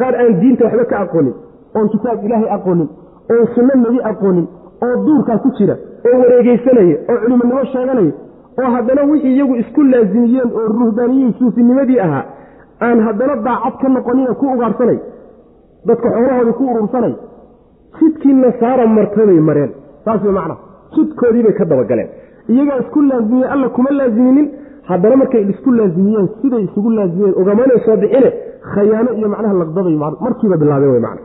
qaar aan diinta waxba ka aqoonin oon kitaab ilaahay aqoonin oon sunno nebi aqoonin oo duurkaa ku jira oo wareegeysanaya oo culimonimo sheeganaya oo haddana wixii iyagu isku laasimiyeen oo ruhbaaniyiin suufinimadii ahaa aan haddana daacad ka noqonina ku ugaarsanay dadka xoolahoodii ku urursanay jidkii nasaara martabay mareen. Saas wey macna. Jidkoodiibay ka dabagaleen. Iyagaa isku laazimiyey alla kuma laaziminin. Haddana markay isku laazimiyeen siday isugu laazimiyeen ogamanay soo bixine khayaano iyo macnaha laqdaday markiiba bilaabeen wey macna.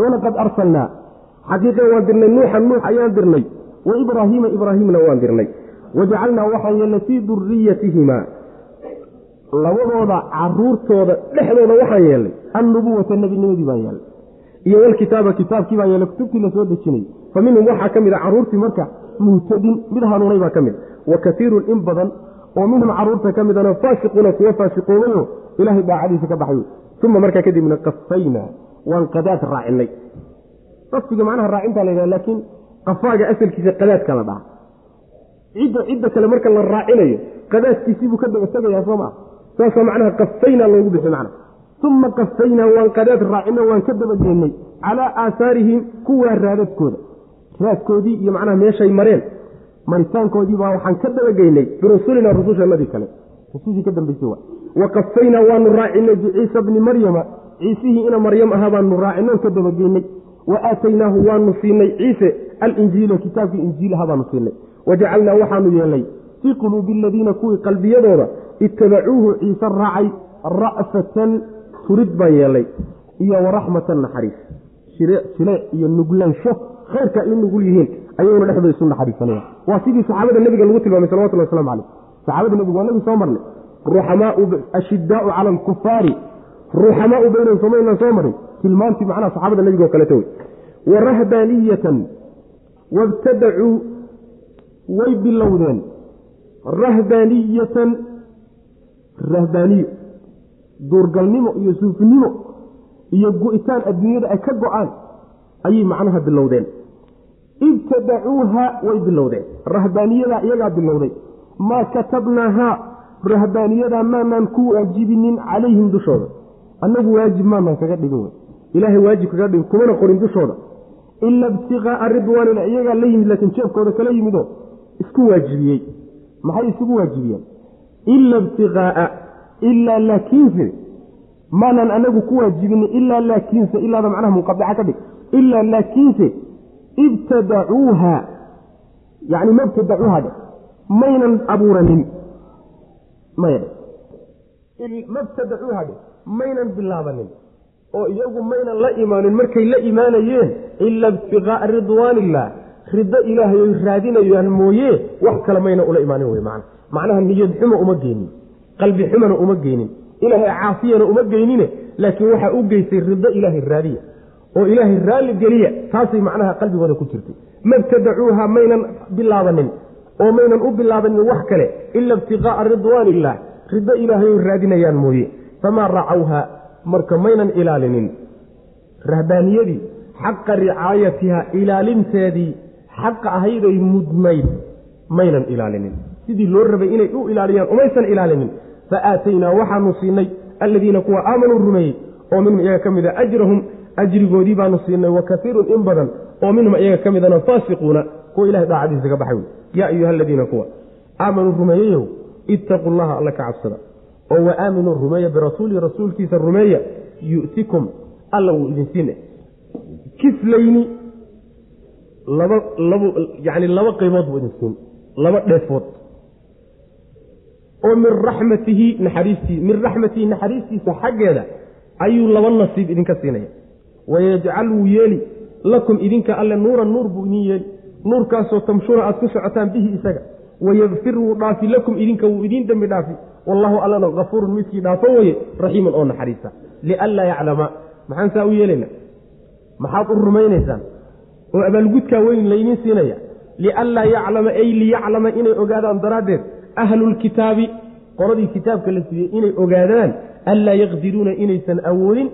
Walaqad arsalnaa. Xaqiiqan waan dirnay nuuxan nuux ayaan dirnay. Wa ibraahiima ibraahiimna waan dirnay. Wajacalnaa waxaan yeelnay fii duriyatihimaa labadooda caruurtooda dhexdooda waxaan yeelnay. Annubuwata nebinimadii baan yeelnay iyo walkitaaba kitaabkii baan yeelnay kutubtii la soo dejinay. Fa minhum waxaa ka mid a caruurtii marka muhtadin mid hanuunay baa ka mid wa kaiirun in badan oo minhum carruurta ka midana faasiquuna kuwa faasiqoobayo ilaahay daacadiisa ka baxay. Uma markaa kadibna qafaynaa waan qadaad raacinay. Qafsiga macnaha raacintaa la yidhaha laakiin qafaaga asalkiisa qadaadka la dhaha cidda cidda kale marka la raacinayo qadaadkiisiibuu ka daba tegayaa soo maa saasoo macnaha qafaynaa loogu bixi macna uma qafaynaa waan qadaad raacino waan ka dabageennay calaa aahaarihim kuwaa raadadkooda raadkoodii iyo macnaha meeshay mareen maritaankoodii baa waxaan ka dabageynay birusulina rusushanadii kale rusushii ka dambaysay wa wa qafaynaa waanu raacinay biciisa bni maryama ciisihii ina maryam ahaa baanu raacinoo ka dabageynay wa aataynaahu waanu siinay ciise alinjiila kitaabkii injiilaha baanu siinay wajacalnaa waxaanu yeelnay fii quluubi aladiina kuwii qalbiyadooda itabacuuhu ciise raacay ra'fatan turid baan yeelay iyo waraxmatan naxariis. Shile iyo nuglaansho khayrka ay u nugul yihiin ayaguna dhexdooda isu naxariisanaya. Waa sidii saxaabada nebiga lagu tilmaamay salawatullah waslamu caleyh saxaabada nebigu waa nagi soo marnay. Ruxamaau ashidaau cala alkufaari. Ruuxamaau baynahum somaynaan soo marin tilmaantii macnaha saxaabada nebigo kaleta wey wa rahbaaniyatan wabtadacuu way bilowdeen. Rahbaaniyatan rahbaaniyo duurgalnimo iyo suufinimo iyo go-itaan adduunyada ay ka go'aan ayay macnaha bilowdeen. Ibtadacuuha way bilowdeen. Rahbaaniyadaa iyagaa bilowday. Maa katabnaahaa rahbaaniyadaa maanaan ku waajibinin calayhim dushooda. Annagu waajib maanaan kaga dhigin wey. Ilaahay waajib kaga dhigin kumana qorin dushooda. Ila ibtiqaaa ridwaanina iyagaa la yimid laakiin jeefkooda kala yimidoo isku waajibiyey. Maxay isugu waajibiyeen? Ila ibtiqaaa ilaa laakiinse maanaan anagu ku waajibinin ilaa laakiinse ilaada macnaha munqadica ka dhig ilaa laakiinse ibtadacuuha yani ma ibtadacuuha dhe maynan abuuranin maya ma ibtadacuuha dhe maynan bilaabanin oo iyagu maynan la imaanin markay la imaanayeen ila ibtiqaaa ridwaaniillah rido ilaahay oy raadinayaan mooye wax kale mayna ula imaanin wey man macnaha niyad xumo uma geynin qalbi xumona uma geynin. Ilaahay caafiyana uma geynine laakiin waxaa u geysay rido ilaahay raadiya. Oo ilaahay raalli geliya taasay macnaha qalbigooda ku jirtay. Mabtadacuuha maynan bilaabanin oo maynan u bilaabanin wax kale ila ibtiqaaa ridwaaniillah rido ilaahay oy raadinayaan mooye. Famaa racawha marka maynan ilaalinin. Rahbaaniyadii xaqa ricaayatiha ilaalinteedii xaqa ahayday mudnayd maynan ilaalinin sidii loo rabay inay u ilaaliyaan umaysan ilaalinin. Fa aataynaa waxaanu siinay alladiina kuwa aamanuu rumeeyey oo minhum iyaga ka mida ajrahum ajrigoodii baanu siinay wa kaiirun in badan oo minhum iyaga ka midana faasiquuna kuwa ilahay daacadiisa ka baxay wey. Yaa ayuha aladiina kuwa aamanuu rumeeyeyow ittaquu llaha alla ka cabsada oo wa aaminuu rumeeya birasuuli rasuulkiisa rumeeya yu'tikum alla wuu idin siina kiflayni laba laba yani laba qaybood buu idin siin laba dheefood oo min raxmatihi naxariistii min raxmatihi naxariistiisa xaggeeda ayuu laba nasiib idinka siinaya. Wayajcal wuu yeeli lakum idinka alle nuuran nuur buu idin yeeli. Nuurkaasoo tamshuuna aad ku socotaan bihi isaga. Wayakfir wuu dhaafi lakum idinka wuu idiin dembi dhaafi. Wallahu allana kafuurun midkii dhaafo weye raxiiman oo naxariista. Lianlaa yaclama maxaan saa u yeelaynaa? Maxaad u rumaynaysaan? Oo abaalgudkaa weyn laydiin siinaya. Lianlaa yaclama ay liyaclama inay ogaadaan daraaddeed ahlulkitaabi qoladii kitaabka la siiyey inay ogaadaan anlaa yaqdiruuna inaysan awoodin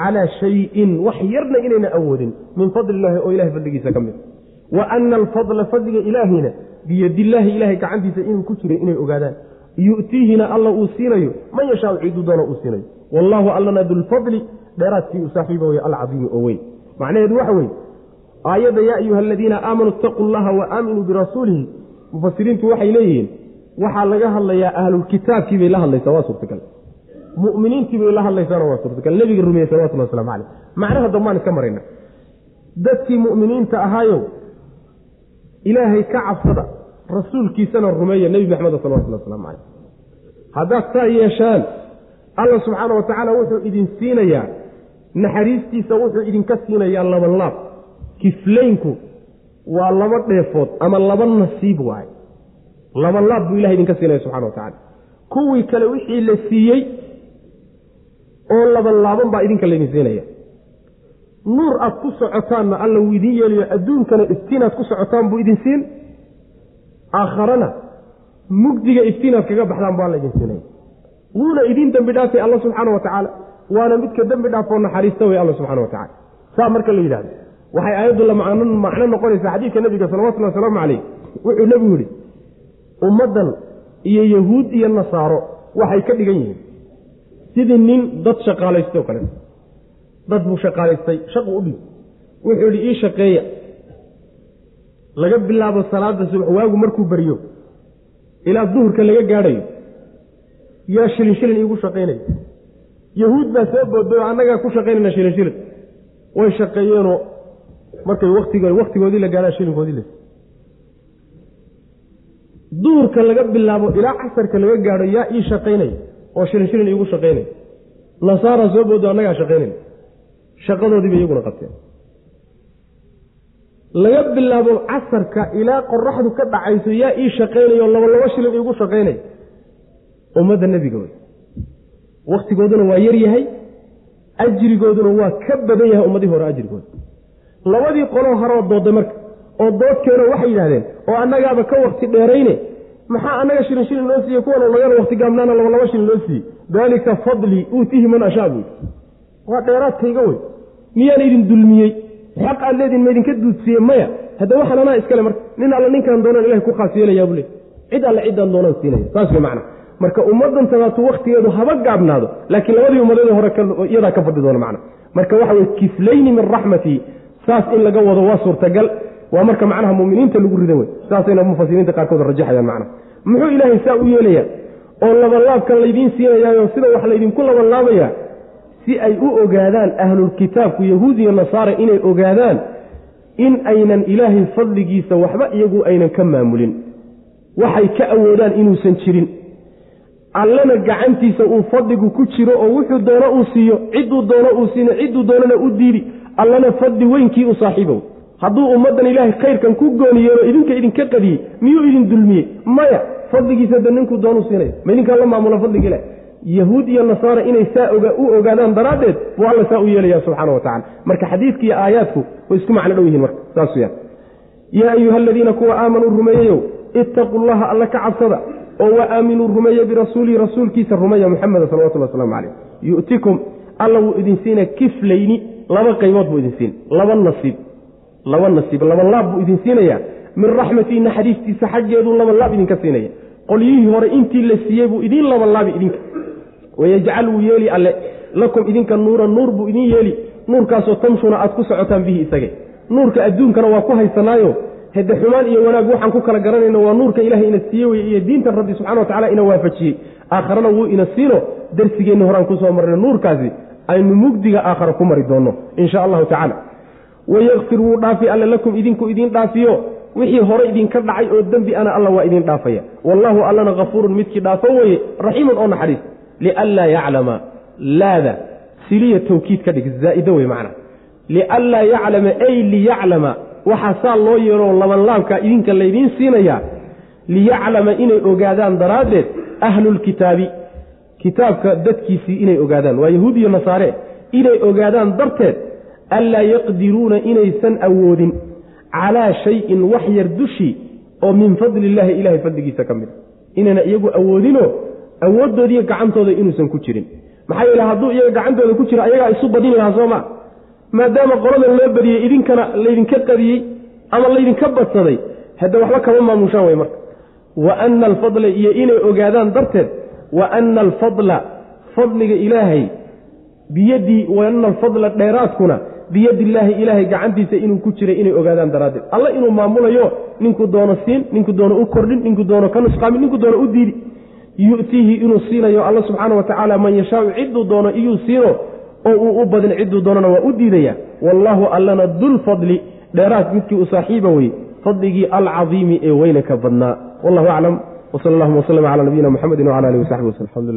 calaa shayin wax yarna inayna awoodin min fadli illaahi oo ilahay fadligiisa ka mid. Wa ana alfadla fadliga ilaahina biyadillaahi ilahay gacantiisa inuu ku jiray inay ogaadaan. Yu'tiihina alla uu siinayo man yashaau ciduu doona uu siinayo. Wallaahu allana dulfadli dheeraadkii uu saaxiiba wey alcadiimi oo weyn. Macnaheedu waxa weye aayadda yaa ayuha aladiina aamanuu itaquu llaha wa aaminuu birasuulihi. Mufasiriintu waxay leeyihiin waxaa laga hadlayaa ahlulkitaabkii bay la hadlaysaa waa suurtagal. Muminiintii bay la hadlaysaana waa suurtagal. Nebiga rumeeye salawatullah waslamu caleyh macnaha dambaan iska marayna. Dadkii mu'miniinta ahaayow ilaahay ka cabsada rasuulkiisana rumeeya nebi maxamed salawatullah waslamu caleyh haddaad saa yeeshaan alla subxaana wa tacaala wuxuu idin siinayaa naxariistiisa wuxuu idinka siinayaa labanlaab kiflaynku waa laba dheefood ama laba nasiib waaye labanlaab buu ilaha idinka siinaya subxana wa tacala kuwii kale wixii la siiyey oo labanlaaban baa idinka laydin siinaya. Nuur aad ku socotaanna alla wuu idiin yeelayo adduunkana iftiinaad ku socotaan buu idin siin aakharana mugdiga iftiinaad kaga baxdaan buu alla idin siinaya. Wuuna idiin dembi dhaafay alla subxaana wa tacaala waana midka dembi dhaafoo naxariista wey alla subxana wa tacala saa marka la yidhahdo waxay aayaddu la macno noqonaysaa xadiidka nebiga salawatullhi wasalaamu calayh wuxuu nebigu yidhi ummaddan iyo yahuud iyo nasaaro waxay ka dhigan yihiin. Sidii nin dad shaqaalaystay oo kale. Dad buu shaqaalaystay shaqu u dhig. Wuxuu yidhi ii shaqeeya. Laga bilaabo salaada subax waagu markuu beriyo ilaa duhurka laga gaadhayo yaa shilin shilin iigu shaqaynaya yahuud baa soo boodayoo annagaa ku shaqaynayna shilin shilin way shaqeeyeenoo markay watig wakhtigoodii la gaadhaa shilinkoodii la duhurka laga bilaabo ilaa casarka laga gaadho yaa ii shaqaynaya oo shilin shilin iigu shaqaynaya nasaara soo boodo annagaa shaqaynayna shaqadoodiiba iyaguna qabteen. Laga bilaabo casarka ilaa qoraxdu ka dhacayso yaa ii shaqaynaya oo laba labo shilin iigu shaqaynaya ummadda nebiga wey wakhtigooduna waa yar yahay. Ajrigooduna waa ka badan yahay ummadii hore ajrigooda labadii qoloo haroo doodday marka oo doodkeeno waxay yidhahdeen oo annagaaba ka wakti dheerayne maxaa annaga shilin shilin loo siiye kuwan lagana wakti gaabnaana laba shilin loo siiyey? Daalika fadlii uutihi man ashaa buy waa dheeraadkayga wey miyaan idin dulmiyey? Xaq aad leediin ma idinka duudsiiye maya hadda waxaan iskale marka. Nin alle ninkaan doonaan ilahay ku khaas yeelayaa le cid alle ciddaan doonaan siinaya. Saas wey macna. Marka ummaddan tabaatu wakhtigeedu haba gaabnaado laakiin labadii ummadeeda hore iyadaa ka fadhi doona macna. Marka waxa weye kiflayni min raxmatii saas in laga wado waa suurtagal waa marka macnaha muminiinta lagu ridan wey saasayna mufasiriinta qaarkood rajaxayaan macna muxuu ilaahay saa u yeelayaa? Oo labanlaabkan laydiin siinayaayo sida wax laydinku labanlaabayaa? Si ay u ogaadaan ahlulkitaabku yahuud iyo nasaara inay ogaadaan in aynan ilaahay fadligiisa waxba iyagu aynan ka maamulin. Waxay ka awoodaan inuusan jirin. Allana gacantiisa uu fadligu ku jiro oo wuxuu doono uu siiyo cidduu doono uu siino cidduu doonana u diidi. Allana fadli weynkii u saaxiibow hadduu ummaddan ilaahay khayrkan ku gooni yeelo idinka idinka qadiyey miyuu idin dulmiyey? Maya fadligiisa de ninkuu doonu siinaya ma idinkaa la maamula fadliga ilah yahuud iyo nasaara inay saa u ogaadaan daraaddeed buu alla saa u yeelaya subxana wa tacala marka xadiidka iyo aayaadku way isku macno dhow yihiin marka saas weyaan yaa ayuha aladiina kuwa aamanuu rumeeyeyow ittaquu llaha alla ka cabsada oo wa aaminuu rumeeye birasuulihi rasuulkiisa rumeeya muxameda salawatullah waslamu caleyh yu'tikum alla wuu idin siina kiflayni laba qaybood buu idin siin laba nasiib laba nasiib laba laab buu idin siinayaa. Min raxmatii naxariistiisa xaggeeduu laba laab idinka siinaya. Qolyihii hore intii la siiyey buu idiin laba laabi idinka wayajcal wuu yeeli alle lakum idinka nuuran nuur buu idin yeeli. Nuurkaasoo tamshuna aad ku socotaan bihi isage. Nuurka adduunkana waa ku haysanaayo. Hede xumaan iyo wanaag waxaan ku kala garanayno waa nuurka ilahay ina siiye weye iyo diintan rabbi subxana wa tacala ina waafajiyey. Aakharana wuu ina siino. Darsigeenni horaan ku soo marnay nuurkaasi. Aynu mugdiga aakhara ku mari doonno insha allahu tacaala wayakfir wuu dhaafi alle lakum idinku idiin dhaafiyo wixii hore idinka dhacay oo dembi ana alla waa idiin dhaafaya wallaahu allana hafuurun midkii dhaafo weye raxiimun oo naxariis lianlaa yaclama laada siliya tawkiid ka dhig zaa'ida wey macna lianlaa yaclama ay liyaclama waxaa saa loo yeeloo labanlaabkaa idinka laydiin siinayaa liyaclama inay ogaadaan daraaddeed ahlulkitaabi kitaabka dadkiisii inay ogaadaan waa yahuud iyo nasaare inay ogaadaan darteed anlaa yaqdiruuna inaysan awoodin calaa shayin wax yar dushii oo min fadli illaahi ilahay fadligiisa ka mid inayna iyagu awoodinoo awooddoodiiyo gacantooda inuusan ku jirin maxaa yeele hadduu iyaga gacantooda ku jiro ayagaa isu badin lahaa sooma maadaama qoladan loo badiyey idinkana laydinka qadiyey ama laydinka badsaday hadde waxba kama maamushaan wey marka wa ana alfadla iyo inay ogaadaan darteed wa ana alfadla fadliga ilaahay biyadii wa ana alfadla dheeraadkuna biyadi illaahi ilaahay gacantiisa inuu ku jiray inay ogaadaan daraaddeed. Alla inuu maamulayo ninkuu doono siin ninkuu doono u kordhin ninkuu doono ka nusqaamin ninkuu doono u diidi. Yu'tiihi inuu siinayo alla subxaana wa tacaala man yashaau cidduu doono iyuu siino oo uu u badin cidduu doonana waa u diidaya. Wallaahu allana dulfadli dheeraad midkii u saaxiiba weye fadligii alcadiimi ee weyna ka badnaa. Wallahu aclam wsal allahuma wslm cala nabiyina muxamedi wcala alihi wasaxbi waslm alxamdu